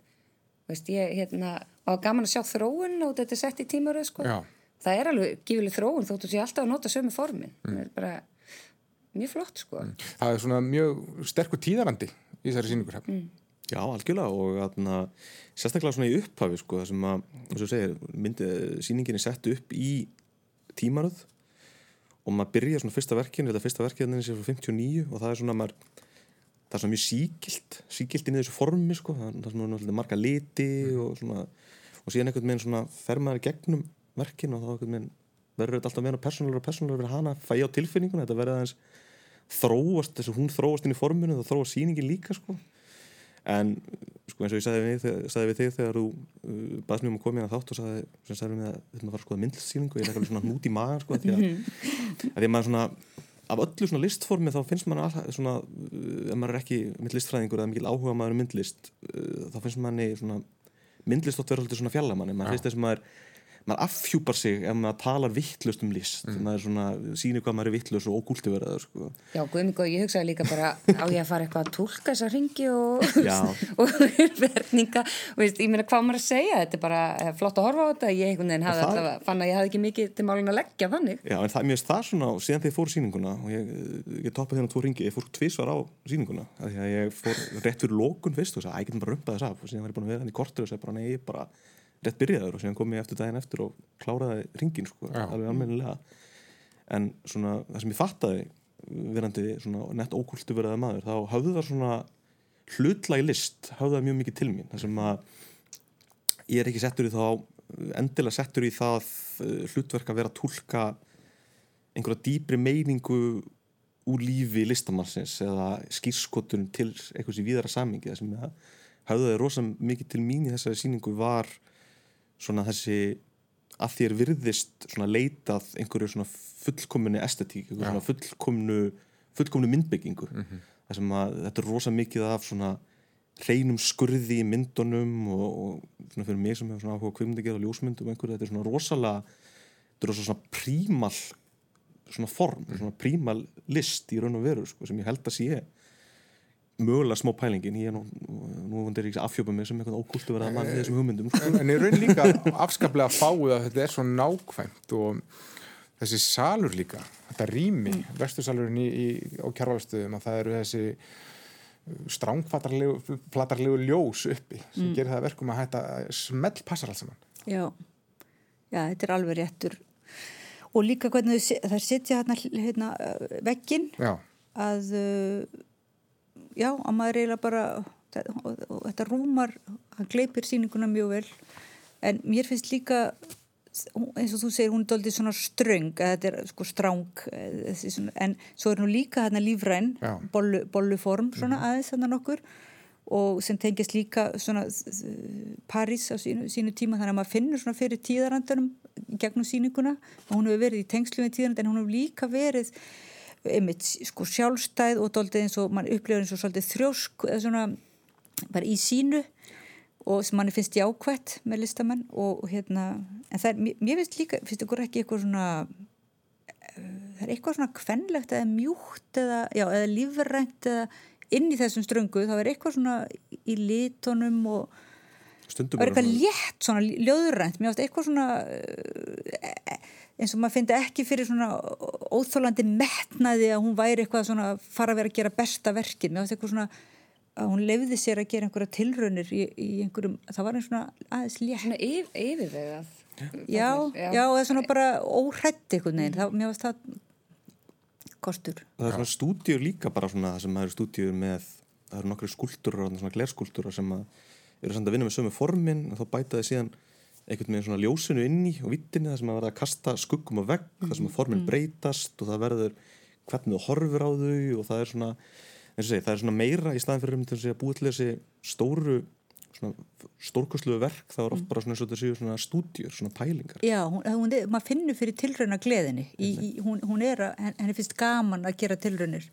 Veist, ég, hérna, og gaman að sjá þróun og þetta er sett í tímaröð sko. Já það er alveg gífileg þróun þóttu sé alltaf að nota sömu formin mm. það er bara mjög flott sko mm. Það er svona mjög sterkur tíðarandi í þessari síningur mm. Já, algjörlega og atna, sérstaklega svona í upphafi sko það sem að, eins og segir, myndi, síningin er sett upp í tímaröð og maður byrja svona fyrsta verkinu, þetta fyrsta verkinu er frá 59 og það er svona maður það er svona mjög síkilt síkilt inn í þessu formi sko það er svona marga liti mm. og svona og síðan einhvern veginn svona fer maður gegnum verkin og þá verður þetta alltaf meira persónulegur og persónulegur fyrir hana að fæja á tilfinninguna. Þetta verður aðeins þróast þess að hún þróast inn í forminu þá þróast síningin líka sko. En sko eins og ég sagði við, sagði við þig þegar þú uh, baðst mér um að koma hérna þátt og sagði, sem sagði við að fara að skoða myndlsýningu og ég er eitthvað svona hnút í maður sko því að, að því að maður svona af öllu svona listformi þá finnst maður alltaf svona, uh, ef maður er ekki myndlistfræðingur eða mikil áhuga maður um myndlist uh, þá finnst maður svona myndlist átt verður alltaf svona fjallamanni. Maður finnst þess að maður maður affjúpar sig ef maður talar vittlust um list. Mm. maður svona, sýnir hvað maður er vittlust og ógúlti verður sko. Já, guðmík og ég hugsaði líka bara á ég að fara eitthvað að tólka þessa ringi og, og verninga og veist, ég meina hvað maður að segja? Þetta er bara eh, flott að horfa á þetta. Ég það... fann að ég hafði ekki mikið til málun að leggja þannig. Já, en það, mér finnst það svona síðan þegar ég fór síninguna og ég, ég toppaði hérna tvo ringi, ég fór tvísvar á síninguna því að ég fór rétt fyrir lókun fyrst og sagði, rétt byrjaður og síðan kom ég eftir daginn eftir og kláraði ringin sko, alveg almennilega. En svona það sem ég fattaði verandi svona nett ókultu verðaði maður þá hafði það svona hlutlægi list hafði það mjög mikið til mín. Þar sem að ég er ekki settur í þá endilega settur í það eh, hlutverk að vera að tólka einhverja dýbri meiningu úr lífi listamannsins eða skýrskotunum til eitthvað sem viðara samingi það sem hafði það rosalega mikið til mín í þessari síningu var svona þessi að þér virðist svona leitað einhverju svona fullkominu estetík, einhverju svona fullkomnu fullkomnu myndbyggingu mm -hmm. sem að þetta er rosa mikið af svona hreinum skurði í myndunum og, og svona fyrir mig sem hefur svona áhuga kvimdegir og ljósmyndum einhverju, þetta er svona rosalega þetta er svona prímal svona form, mm -hmm. svona prímal list í raun og veru sko, sem ég held að sé mögulega smá pælingin ég er nú, nú vandir ekki afhjópa mig sem eitthvað ókultu verið að mann við þessum hugmyndum sko. en, en ég raun líka afskaplega að fáið að þetta er svo nákvæmt og þessi salur líka þetta rými, mm. vestursalurinn í, í, á kjárvalstuðum að það eru þessi strángflatarlegu ljós uppi sem mm. gerir það verkum að hætta smelt passar alls saman Já, já þetta er alveg réttur og líka hvernig það sitja hérna, hérna veggin að já, að maður eiginlega bara og, og þetta rúmar hann gleipir síninguna mjög vel. En mér finnst líka eins og þú segir, hún er doldið svona ströng að þetta er sko stráng en svo er hún líka hérna lífræn bollu, bolluform svona mm. aðeins þannig nokkur og sem tengist líka svona París á sínu, sínu tíma þannig að maður finnur svona fyrir tíðarandunum gegnum síninguna og hún hefur verið í tengslu með tíðarand en hún hefur líka verið einmitt sko sjálfstæð og doldið eins og mann upplifur eins og svolítið þrjósk eða svona bara í sínu og sem manni finnst jákvætt með listamenn og, og hérna en það er, mér, finnst líka, finnst ykkur ekki eitthvað svona eh, það er eitthvað svona kvenlegt eða mjúkt eða, já, eða lífrænt eða inn í þessum ströngu þá er eitthvað svona í litónum og það er bara eitthvað létt svona ljóðrænt mér finnst eitthvað svona eh, eins og maður finnst ekki fyrir svona óþólandi metnaði að hún væri eitthvað svona fara að vera að gera besta verkin finnst eitthvað svona að hún lefði sér að gera einhverja tilraunir í, í einhverjum, það var einn svona aðeins létt. Svona yf, yfirvegað. já, já, það er svona bara óhrætt einhvern veginn, það, mér finnst það kostur. Það er svona stúdíur líka bara svona það sem það eru stúdíur með það eru nokkru skúltúrar, svona glerskúltúrar sem að eru samt að vinna með sömu formin og þá bæta þið síðan einhvern veginn svona ljósinu inn í og vittinni það sem að verða að kasta skuggum á vegg það sem að formin breytast og það verður hvernig þú horfir á þau og það er svona, og segi, það er svona meira í staðin fyrir um til að búið til þessi stóru svona stórkostluðu verk það er oft bara svona og séu svona stúdíur, svona pælingar. Já, hún, hún er, maður finnur fyrir tilrauna gleðinni í, í, hún, hún er að, henni finnst gaman að gera tilraunir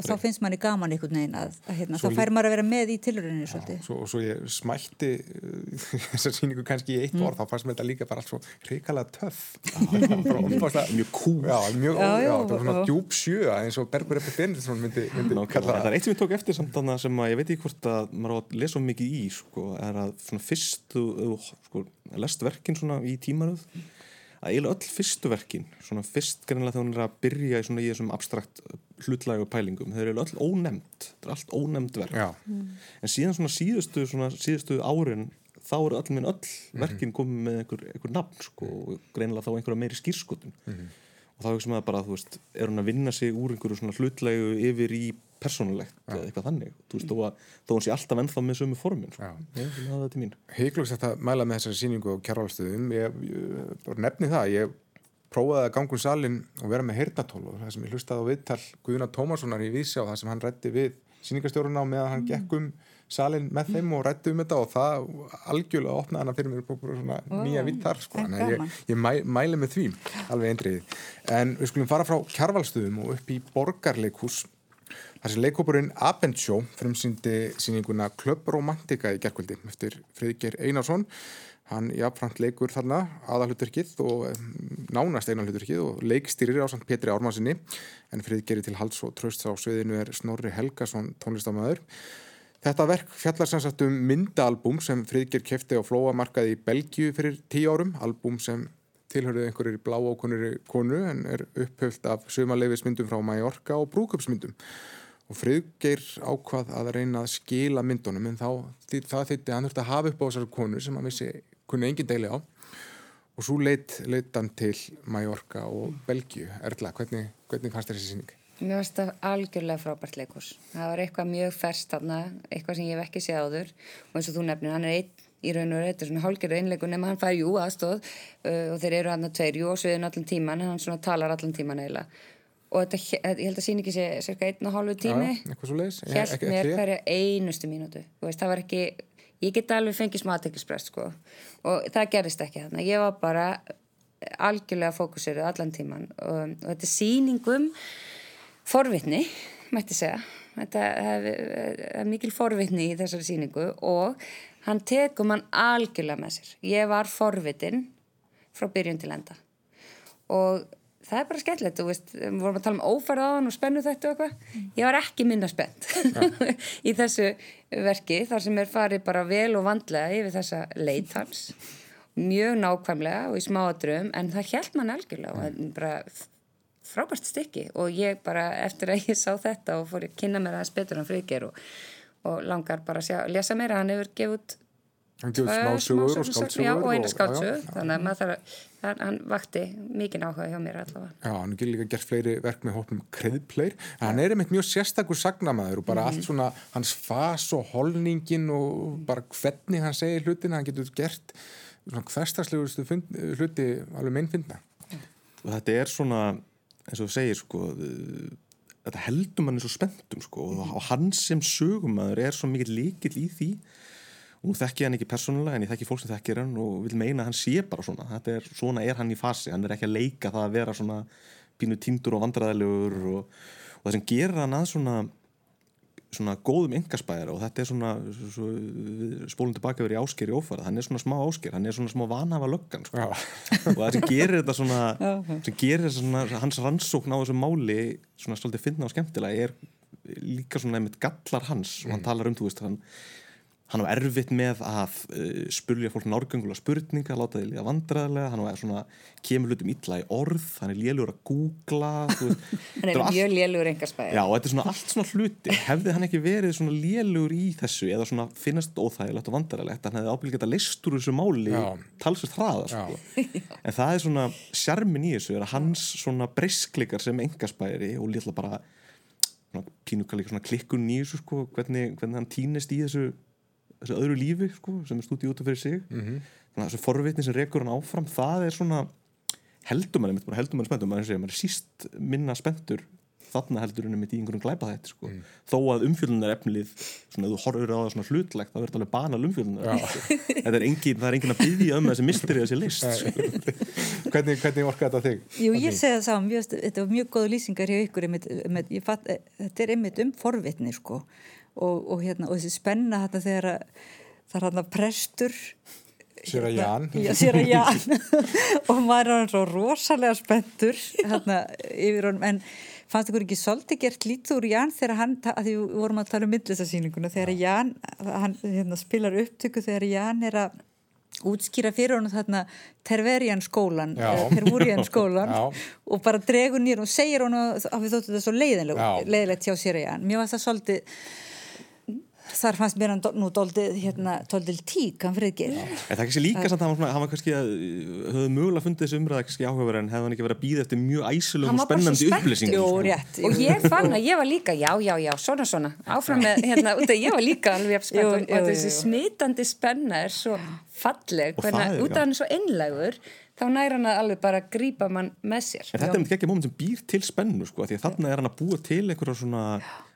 og þá finnst manni gaman einhvern veginn að, að hérna, þá fær maður að vera með í tilrauninu svolítið Svo, og svo ég smætti uh, þessar síningu kannski í eitt Mm. orð þá fannst mér þetta líka bara allt svo hrikalega töff mjög kú já, mjög, Já, já, já, það var svona já. djúb sjö eins og Bergur Eppi Benediktsson myndi, myndi Nákvæmlega. kalla það er eitt sem ég tók eftir samt þannig sem að ég veit ekki hvort að maður á að lesa of mikið í sko, er að fyrst þú, þú sko, lest verkin svona í tímaröð að eiginlega öll fyrstu verkin svona fyrst greinlega þegar hún er að byrja í svona í þessum abstrakt hlutlægu pælingum þeir eru öll ónefnd, þetta er allt ónefnd verk. Já, en síðan svona síðustu, svona síðustu árin þá eru öll minn öll verkin komið með einhver, einhver nafn sko, og greinilega þá einhverja meiri skýrskotun og þá hugsa maður bara, þú veist, er hún að vinna sig úr einhverju svona hlutlegu yfir í persónulegt eða eitthvað þannig þú veist, þó að þó hún sé alltaf ennþá með sömu formin sko. Já. ég vil hafa þetta til mín heiklugst þetta mæla með þessari síningu á kjárvalstöðum ég, ég bara nefni það ég prófaði að ganga um salin og vera með heyrnatól og það sem ég hlustaði á viðtal Guðuna Tómassonar í Vísjá það sem hann rætti við síningastjóruna og meðan hann gekk um salin með þeim og rætti um þetta og það algjörlega opnaði hana fyrir mér bara svona Ó, nýja vittar sko. að gaman. ég, ég mæ, mæli með því alveg eindriði en við skulum fara frá kjárvalstöðum og upp í borgarleikhús. Þar sem leikhópurinn Abendsjó frumsýndi síninguna Club Romantica í gerkvöldi eftir Friðger Einarsson hann jafnframt leikur þarna aðalhuturkið og em, nánast einalhuturkið og leikstýrir á samt Petri Ármannsinni en Friðgeri til hals og tröst á sviðinu er Snorri Helgason tónlistamæður Þetta verk fjallar sem sagt um myndaalbum sem Friðger kefti á flóamarkaði í Belgíu fyrir tíu árum, album sem tilhörðu einhverjir bláókunnuri konu en er upphöft af sumarleifismyndum frá Mallorca og brúköpsmyndum og Friðgeir ákvað að reyna að skila myndunum en þá það þýtti hann þurfti að hafa upp á þessari konu sem hann vissi kunni engin deili á og svo leitt, hann til Mallorca og Belgíu. Erla, hvernig, hvernig fannst þessi síning? Mér finnst það algjörlega frábært leikurs. Það var eitthvað mjög ferst þarna, eitthvað sem ég hef ekki séð áður og eins og þú nefnir, hann er einn í raun og veru, þetta er svona hálgjörðu einleikur nema hann fær jú aðstóð uh, og þeir eru hann að tveir, jú og sviðin allan tíman, hann svona talar allan tíman eiginlega. Og þetta, ég held að síni ekki sé cirka einn og hálfu tími, leiðis? hjælt mér hverja einustu mínútu. Veist, það var ekki, ég get alveg fengið smá aðteklisbrest, sko. Og það gerist ekki þarna. Ég var bara algjörlega fókusiruð allan tíman og, og þetta er sýningum forvitni, mætti segja. Þetta er, mikil forvitni í þessari sýningu og hann tekum hann algjörlega með sér. Ég var forvitin frá byrjun til enda og það er bara skemmtilegt, við vorum að tala um ófærð á hann og spennu þetta og eitthvað. Ég var ekki minna spennt í þessu verki þar sem er farið bara vel og vandlega yfir þessa leit hans. Mjög nákvæmlega og í smáadröfum en það held mann algjörlega og er bara frábært stykki og ég bara eftir að ég sá þetta og fór að kynna mér aðeins betur hann friðger og, og langar bara að sjá, lesa meira, hann hefur gefið út Hann gefur smásögur og smásögur, skáldsögur. já, og eina já, þannig að maður þarf að, hann, hann vakti mikið áhuga hjá mér allavega Já, hann er líka gert fleiri verk með hópum kreðpleir. Hann er einmitt mjög sérstakur sagnamaður og bara allt svona hans fas og holningin og bara hvernig hann segir hlutina, hann getur gert svona hverstagslegustu hluti alveg meinfinna. og þetta er svona, eins og þú segir sko, þetta heldur manni svo spenntum sko, og hans sem sögumæður er svo mikill líkill í því og nú þekki ég hann ekki persónulega en ég þekki fólk sem þekkir hann og vil meina að hann sé bara svona. Þetta er, svona er hann í fasi, hann er ekki að leika það að vera svona pínu tindur og vandræðilegur og, og það sem gerir hann að svona svona góðum engaspæðara og þetta er svona svo, spólum tilbaka verið ásker í ófara. Hann er svona smá ásker, hann er svona smá vanhafa löggan sko. og það sem gerir þetta svona sem gerir þetta svona hans rannsókn á þessu máli svona svolítið finna og skemmtilega er líka svona einmitt gallar hans. Og hann talar um þú veist hann hann var erfitt með að uh, spurja fólk nárgöngulega spurninga, láta því líka vandræðilega, hann var svona kemur hlutum illa í orð, hann er lélur að googla hann er mjög all... lélur engarspæði. Já og þetta er svona allt svona hluti. Hefði hann ekki verið svona lélur í þessu eða svona finnast óþægilegt og vandræðilegt hann hefði ábyggjað að leist úr þessu máli talsast hraða sko. en það er svona sjarmin í þessu er hans svona breysklikar sem engarspæri og lítla bara svona, klikkun í þessu sko, hvernig, hvernig hann týnist í þessu öðru lífi sko, sem er stúdíu út af fyrir sig mm -hmm. þannig að þessu forvitni sem rekur hann áfram það er svona heldur mann heldur mann spenntur, mann er síst minna spenntur þarna heldur henni mitt í einhverjum glæpa þetta sko. mm. þó að umfjöldunar efnilið svona, þú horfur á það svona hlutlegt þá verður þetta alveg banal það er engin, það er engin að byggja um þessi mystery þessi list sko. hvernig, hvernig orka þetta þig? Jú, ég segi það saman, þetta var mjög góð lýsingar hjá ykkur einmitt, einmitt, fatt, þetta er einmitt um forvitni sko og, og, hérna, og þessi spenna þetta þegar það er hann að prestur Sér að Ján Já, sér að Ján og maður er hann svo rosalega spenntur hérna yfir honum. En fannst ykkur ekki svolítið gert lítið úr Ján þegar hann, að því við vorum að tala um myndlistasýninguna, þegar Ján hann hérna, spilar upptöku þegar Ján er að útskýra fyrir honum þarna Terverian skólan Tervurian skólan og bara dregur nýr og segir honum að við þóttum þetta svo leiðilegt hjá sér að Ján mér var það svolítið þar fannst mér hann nú doldið hérna, tík, hann friðgir en það er kannski líka samt að hann var kannski að höfðu mögulega fundið þessu umræða kannski áhugaverð en hefði hann ekki verið að býða eftir mjög æsilum og spennandi upplýsingum? Og ég fann að ég var líka, já, já, já svona, svona, áfram með, hérna, ég var líka alveg spennt og þessi smitandi spenna er svo falleg. Hvernig, út af hann er svo einlegur þá næra hann að alveg bara grípa mann með sér. En þetta er ekki moment sem býr til spennu sko, því að þarna er hann að búa til einhverja svona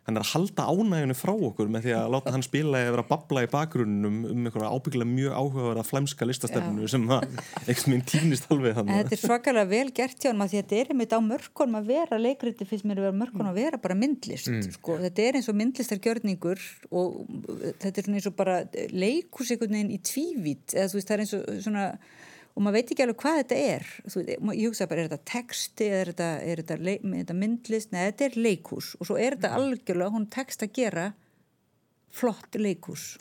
hann er að halda ánægjunu frá okkur með því að láta hann spila eða vera að babla í bakgrunnum um einhverja ábyggilega mjög áhugaverða flæmska listastefnu sem eitthvað minn týnist alveg þannig. Þetta er svakalega vel gert hjá hann því að þetta er einmitt á mörkunum að vera leikriti fyrst mér að vera mörkunum að vera bara myndlist mm. sko. þetta er eins og myndlistargjörningur og þetta er eins og bara leikusíkunin í tvívít eða þú veist það er eins og svona og maður veit ekki alveg hvað þetta er. Þú, ég hugsa bara, er þetta texti er þetta, er þetta, er þetta myndlist? Neða, þetta er leikús og svo er þetta mm. algjörlega hún text að gera flott leikús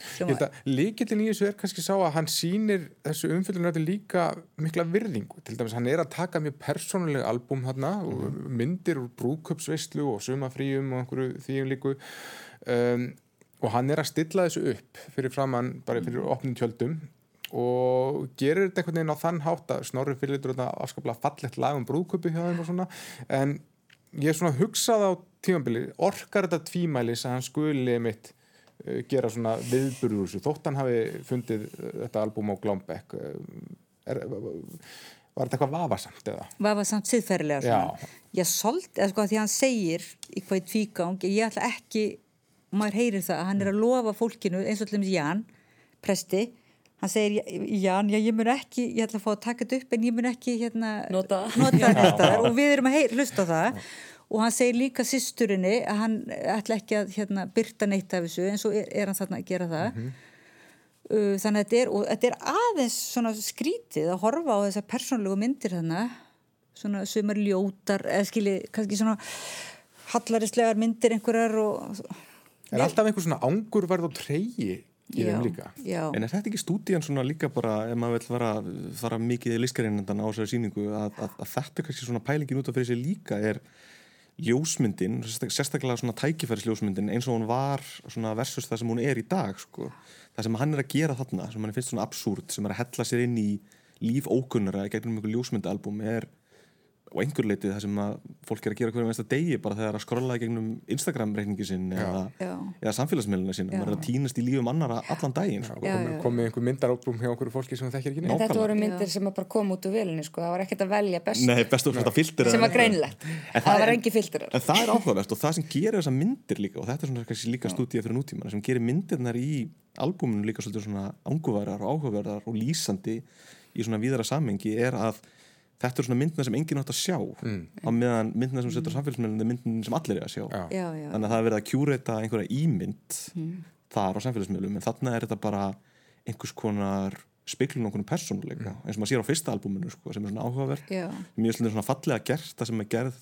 Líkillin í þessu er kannski sá að hann sýnir þessu umfyllunaröðu líka mikla virðingu, til dæmis hann er að taka mjög persónuleg albúm hérna mm. myndir úr brúköpsveistlu og sumafríum og einhverju þýjum líku. Um, og hann er að stilla þessu upp fyrir framann, bara fyrir opnum tjöldum og gerir þetta einhvern veginn á þann hátt að snorri fyrir þetta afskaplega fallett lag um brúðköpi hjá þeim og svona en ég er svona hugsað á tímanbili orkar þetta tvímælis að hann skuli mitt uh, gera svona viðburður þessu þótt hann hafi fundið uh, þetta albúm á Glómbekk uh, er, var þetta eitthvað vafasamt eða? Vafasamt siðferðilega svona. ég sold, eða sko að því hann segir í hvað tvígang, ég ætla ekki maður heyrir það að hann er að lofa fólkinu eins og allir með Ján, presti hann segir, Ján, já, ég mun ekki ég ætla að fá að taka þetta upp en ég mun ekki hérna, nota, nota þetta. Og við erum að heyr, hlusta það. Og hann segir líka sýsturinni að hann ætla ekki að hérna, byrta neitt af þessu en svo er, er hann þarna að gera það. Mm -hmm. uh, þannig að þetta er, þetta er aðeins svona skrítið að horfa á þessar persónlegu myndir þarna. Svona sumar ljótar eða skilji, kannski svona hallarislegar myndir einhverjar og Er alltaf einhver svona angurverð og treyji í þeim líka já. en er þetta ekki stúdían svona líka bara ef maður vil fara, fara mikið í lískarinnendan á þessari síningu að, að, að þetta kannski svona pælingin út af fyrir sig líka er ljósmyndin, sérstaklega svona tækifærisljósmyndin eins og hún var versus það sem hún er í dag sko. það sem hann er að gera þarna sem hann finnst svona absúrt, sem er að hella sér inn í líf ókunnara gegnum einhver ljósmyndalbum er og einhver leiti það sem að fólk er að gera hverju mesta degi bara þegar að skrolla gegnum Instagram reikningi sinn eða, eða samfélagsmiðluna sín maður er að týnast í lífum annara allan daginn sko. komið kom einhver myndarópum hjá einhverju fólki sem það þekkir ekki neitt. Þetta voru myndir sem bara kom út úr vilni sko. það var ekkert að velja bestu. Nei, bestu filter, sem var greinlegt það, það var engi filter En það er áhugavert og það sem gerir þessa myndir líka og þetta er svona líka stúdíja fyrir nútíma sem gerir myndirnar í albúminu líka svona áhugaverðar og lýsandi í svona víðara samengi er að þetta er svona myndina sem enginn átt að sjá. Á meðan myndina sem setur samfélagsmiðlun er myndina sem allir er að sjá. Já. já, já, þannig að það er verið að kjúreita einhverja ímynd þar á samfélagsmiðlum en þarna er þetta bara einhvers konar spiklun okkur persónuleika eins og maður sér á fyrsta albúminu sko, sem er svona áhugaverð. Mjög slundir svona fallega gert það sem er gerð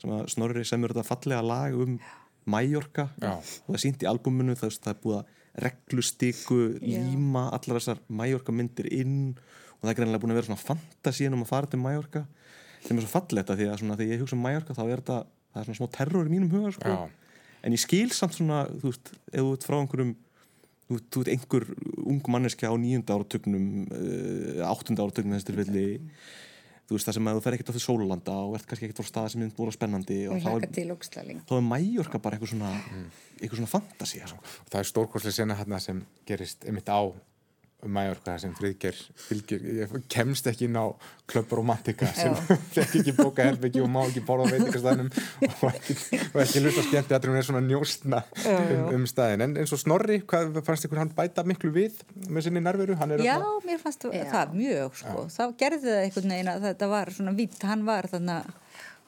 sem að Snorri semur þetta fallega lag um Mallorca. Já. og það er sínt í albúminu það, það er búið að reglustiku líma allar þessar Mallorca myndir inn. og það er greinlega búin að vera svona fantasín um að fara til Mallorca sem er svo fallegt að því að svona, þegar ég hugsa um Mallorca þá er þetta það er svona smá terror í mínum huga sko. En ég skil samt svona þú veist, ef þú ert frá einhverjum þú veist, þú veist einhver ung manneskja á nýjunda áratugnum uh, áttunda áratugnum þessi tilfelli þú veist það sem að þú fer ekkert á því sólanda og ert kannski ekkert frá stað sem er búin spennandi og og þá er, er Mallorca bara eitthvað svona eitthvað svona fantasía sko. og það er stórkostlega sena hérna sem gerist einmitt á Mallorca sem Friðger fylgir, ég kemst ekki inn á Club Romantica sem fekk ekki bóka herbyggi og má ekki borða á veitingastæðinum og ekki, ekki lusta skemmt hún er svona njóstna um, um staðin en eins og Snorri, hvað fannst ykkur hann bæta miklu við með sinni nærveru? Hann er já, alltaf- mér fannst Já. það mjög sko. þá gerði það einhvern veginn að þetta var svona vitt, hann var þannig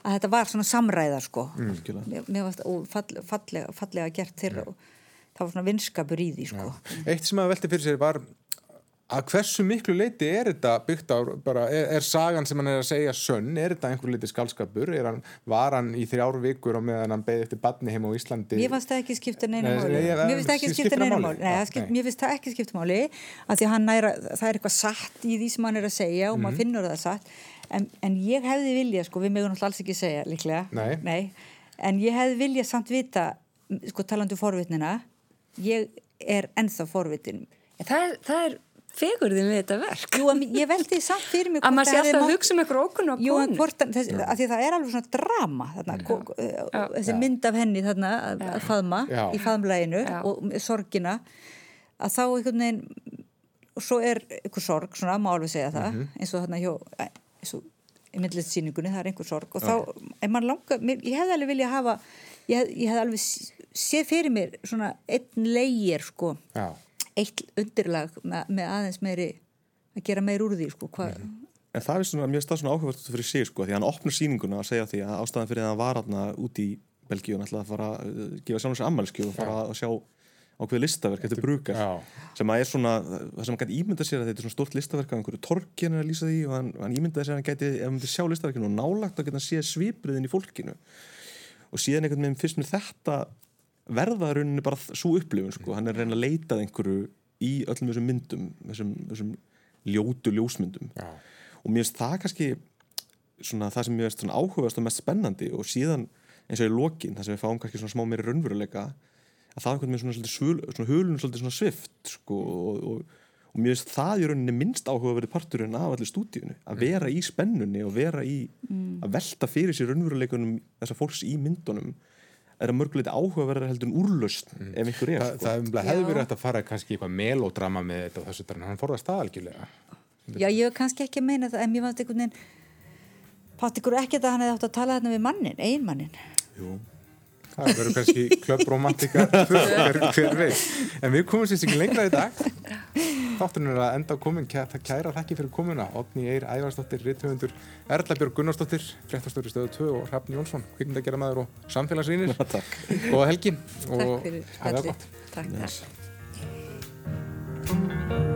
að þetta var svona samræða sko. Algjörlega. mér, mér fannst og fall, fallega, fallega gert þeirra og það var svona vinskapur í því sko. Eitt sem að velti fyrir sér var að hversu miklu leiti er þetta byggt á bara, er, er sagan sem hann er að segja sönn, er þetta einhver leiti skálskapur er hann, var hann í þrjár vikur og meðan hann beði eftir badni heim á Íslandi Mér fannst það ekki skipta neina Nei, máli nei, ég- Mér finnst það ekki skipta neina máli? Nei, nei. Mér finnst það ekki skipta máli að því að hann næra, það er eitthvað satt í því sem hann er að segja og Mhm. maður finnur það satt en, en ég hefði vilja, sko, við mögum alls ekki segja líklega Nei. en ég hefði vilja samt vita sko talandi um forvitnina ég er ennþá forvitin En fegurðin við þetta verk? Jú, ég veldi samt fyrir mig að maður sé alltaf að hugsa um eitthvað okkur og Jú, en konu. hvort, þess, að því að það er alveg svona drama þarna, Já. þessi mynd af henni þarna að, að faðma Já. í faðmlæginu og sorgina að þá einhvern veginn og svo er einhver sorg, svona má alveg segja það eins og þarna hjá eins og í myndlist síningunni, það er einhver sorg. Og þá, ef maður langar, mér, ég hefði alveg vilja hafa ég, hef- ég hefði alveg séð fyrir mér svona einn leigir sko, Já, eitt undirlag með, með aðeins meiri að gera meir úr því sko, hvað en það er svona, mér finnst það svona áhugavert fyrir sig sko, því að hann opnur sýninguna að segja því að ástæðan fyrir að hann var hann út í Belgíu og ætlaði að fara að uh, gefa sjálfum sér ammælskju og fara að sjá ákveði listaverk eftir brúkar já, sem að er svona, það sem hann gæti ímynda sér að þetta er svona stort listaverk af einhverju torki hann er að lýsa því og hann, hann ímyndaði sér að hann gæti ef hann myndi sjá listaverkinu og nálagt þá geta hann séð svipriðin í fólkinu. Og síðan einhvern veginn fyrst með þetta verða rauninni bara svo upplifun sko. hann er reyna að leita að einhverju í öllum þessum myndum þessum, þessum ljótu ljósmyndum já. og mér finnst það kannski svona það sem mér finnst svona áhugast og mest spennandi og síðan eins og í lokin það sem við fáum kannski svona smá meiri raunveruleika að það er einhvern veginn svona, svul, svona hulun svona svift sko, og, og, og mér finnst það í rauninni minnst áhugaverið parturinn af allir stúdíunni að vera í spennunni og vera í að velta fyrir sér raunveruleikunum þessar fólks í myndunum er að mörguleiti áhugaverðar heldur en úrlaust ef einhver er Þa, sko. það umlega hefði verið hægt að fara kannski eitthvað melodrama með þetta og þessu en hann forðast það algjörlega Já, ég hef kannski ekki að meina það, en mér fannst einhvern veginn Pátt ykkur ekki að hann hefði átt að tala þarna við mannin, eiginmannin. Jú það verður kannski klöbromantika. Hver, hver veit, en við komum sérst ekki lengra í dag. Þátturinn er að enda á komin. Það kæra þakki fyrir komuna. Otni Eyr, Ævarsdóttir, Ritthöfundur Erla Björg Gunnarsdóttir, frettastóri stöðu 2 og Hrafn Jónsson, kvikmyndagjara maður og samfélagsrýnir og Helgi og Takk fyrir, takk, takk.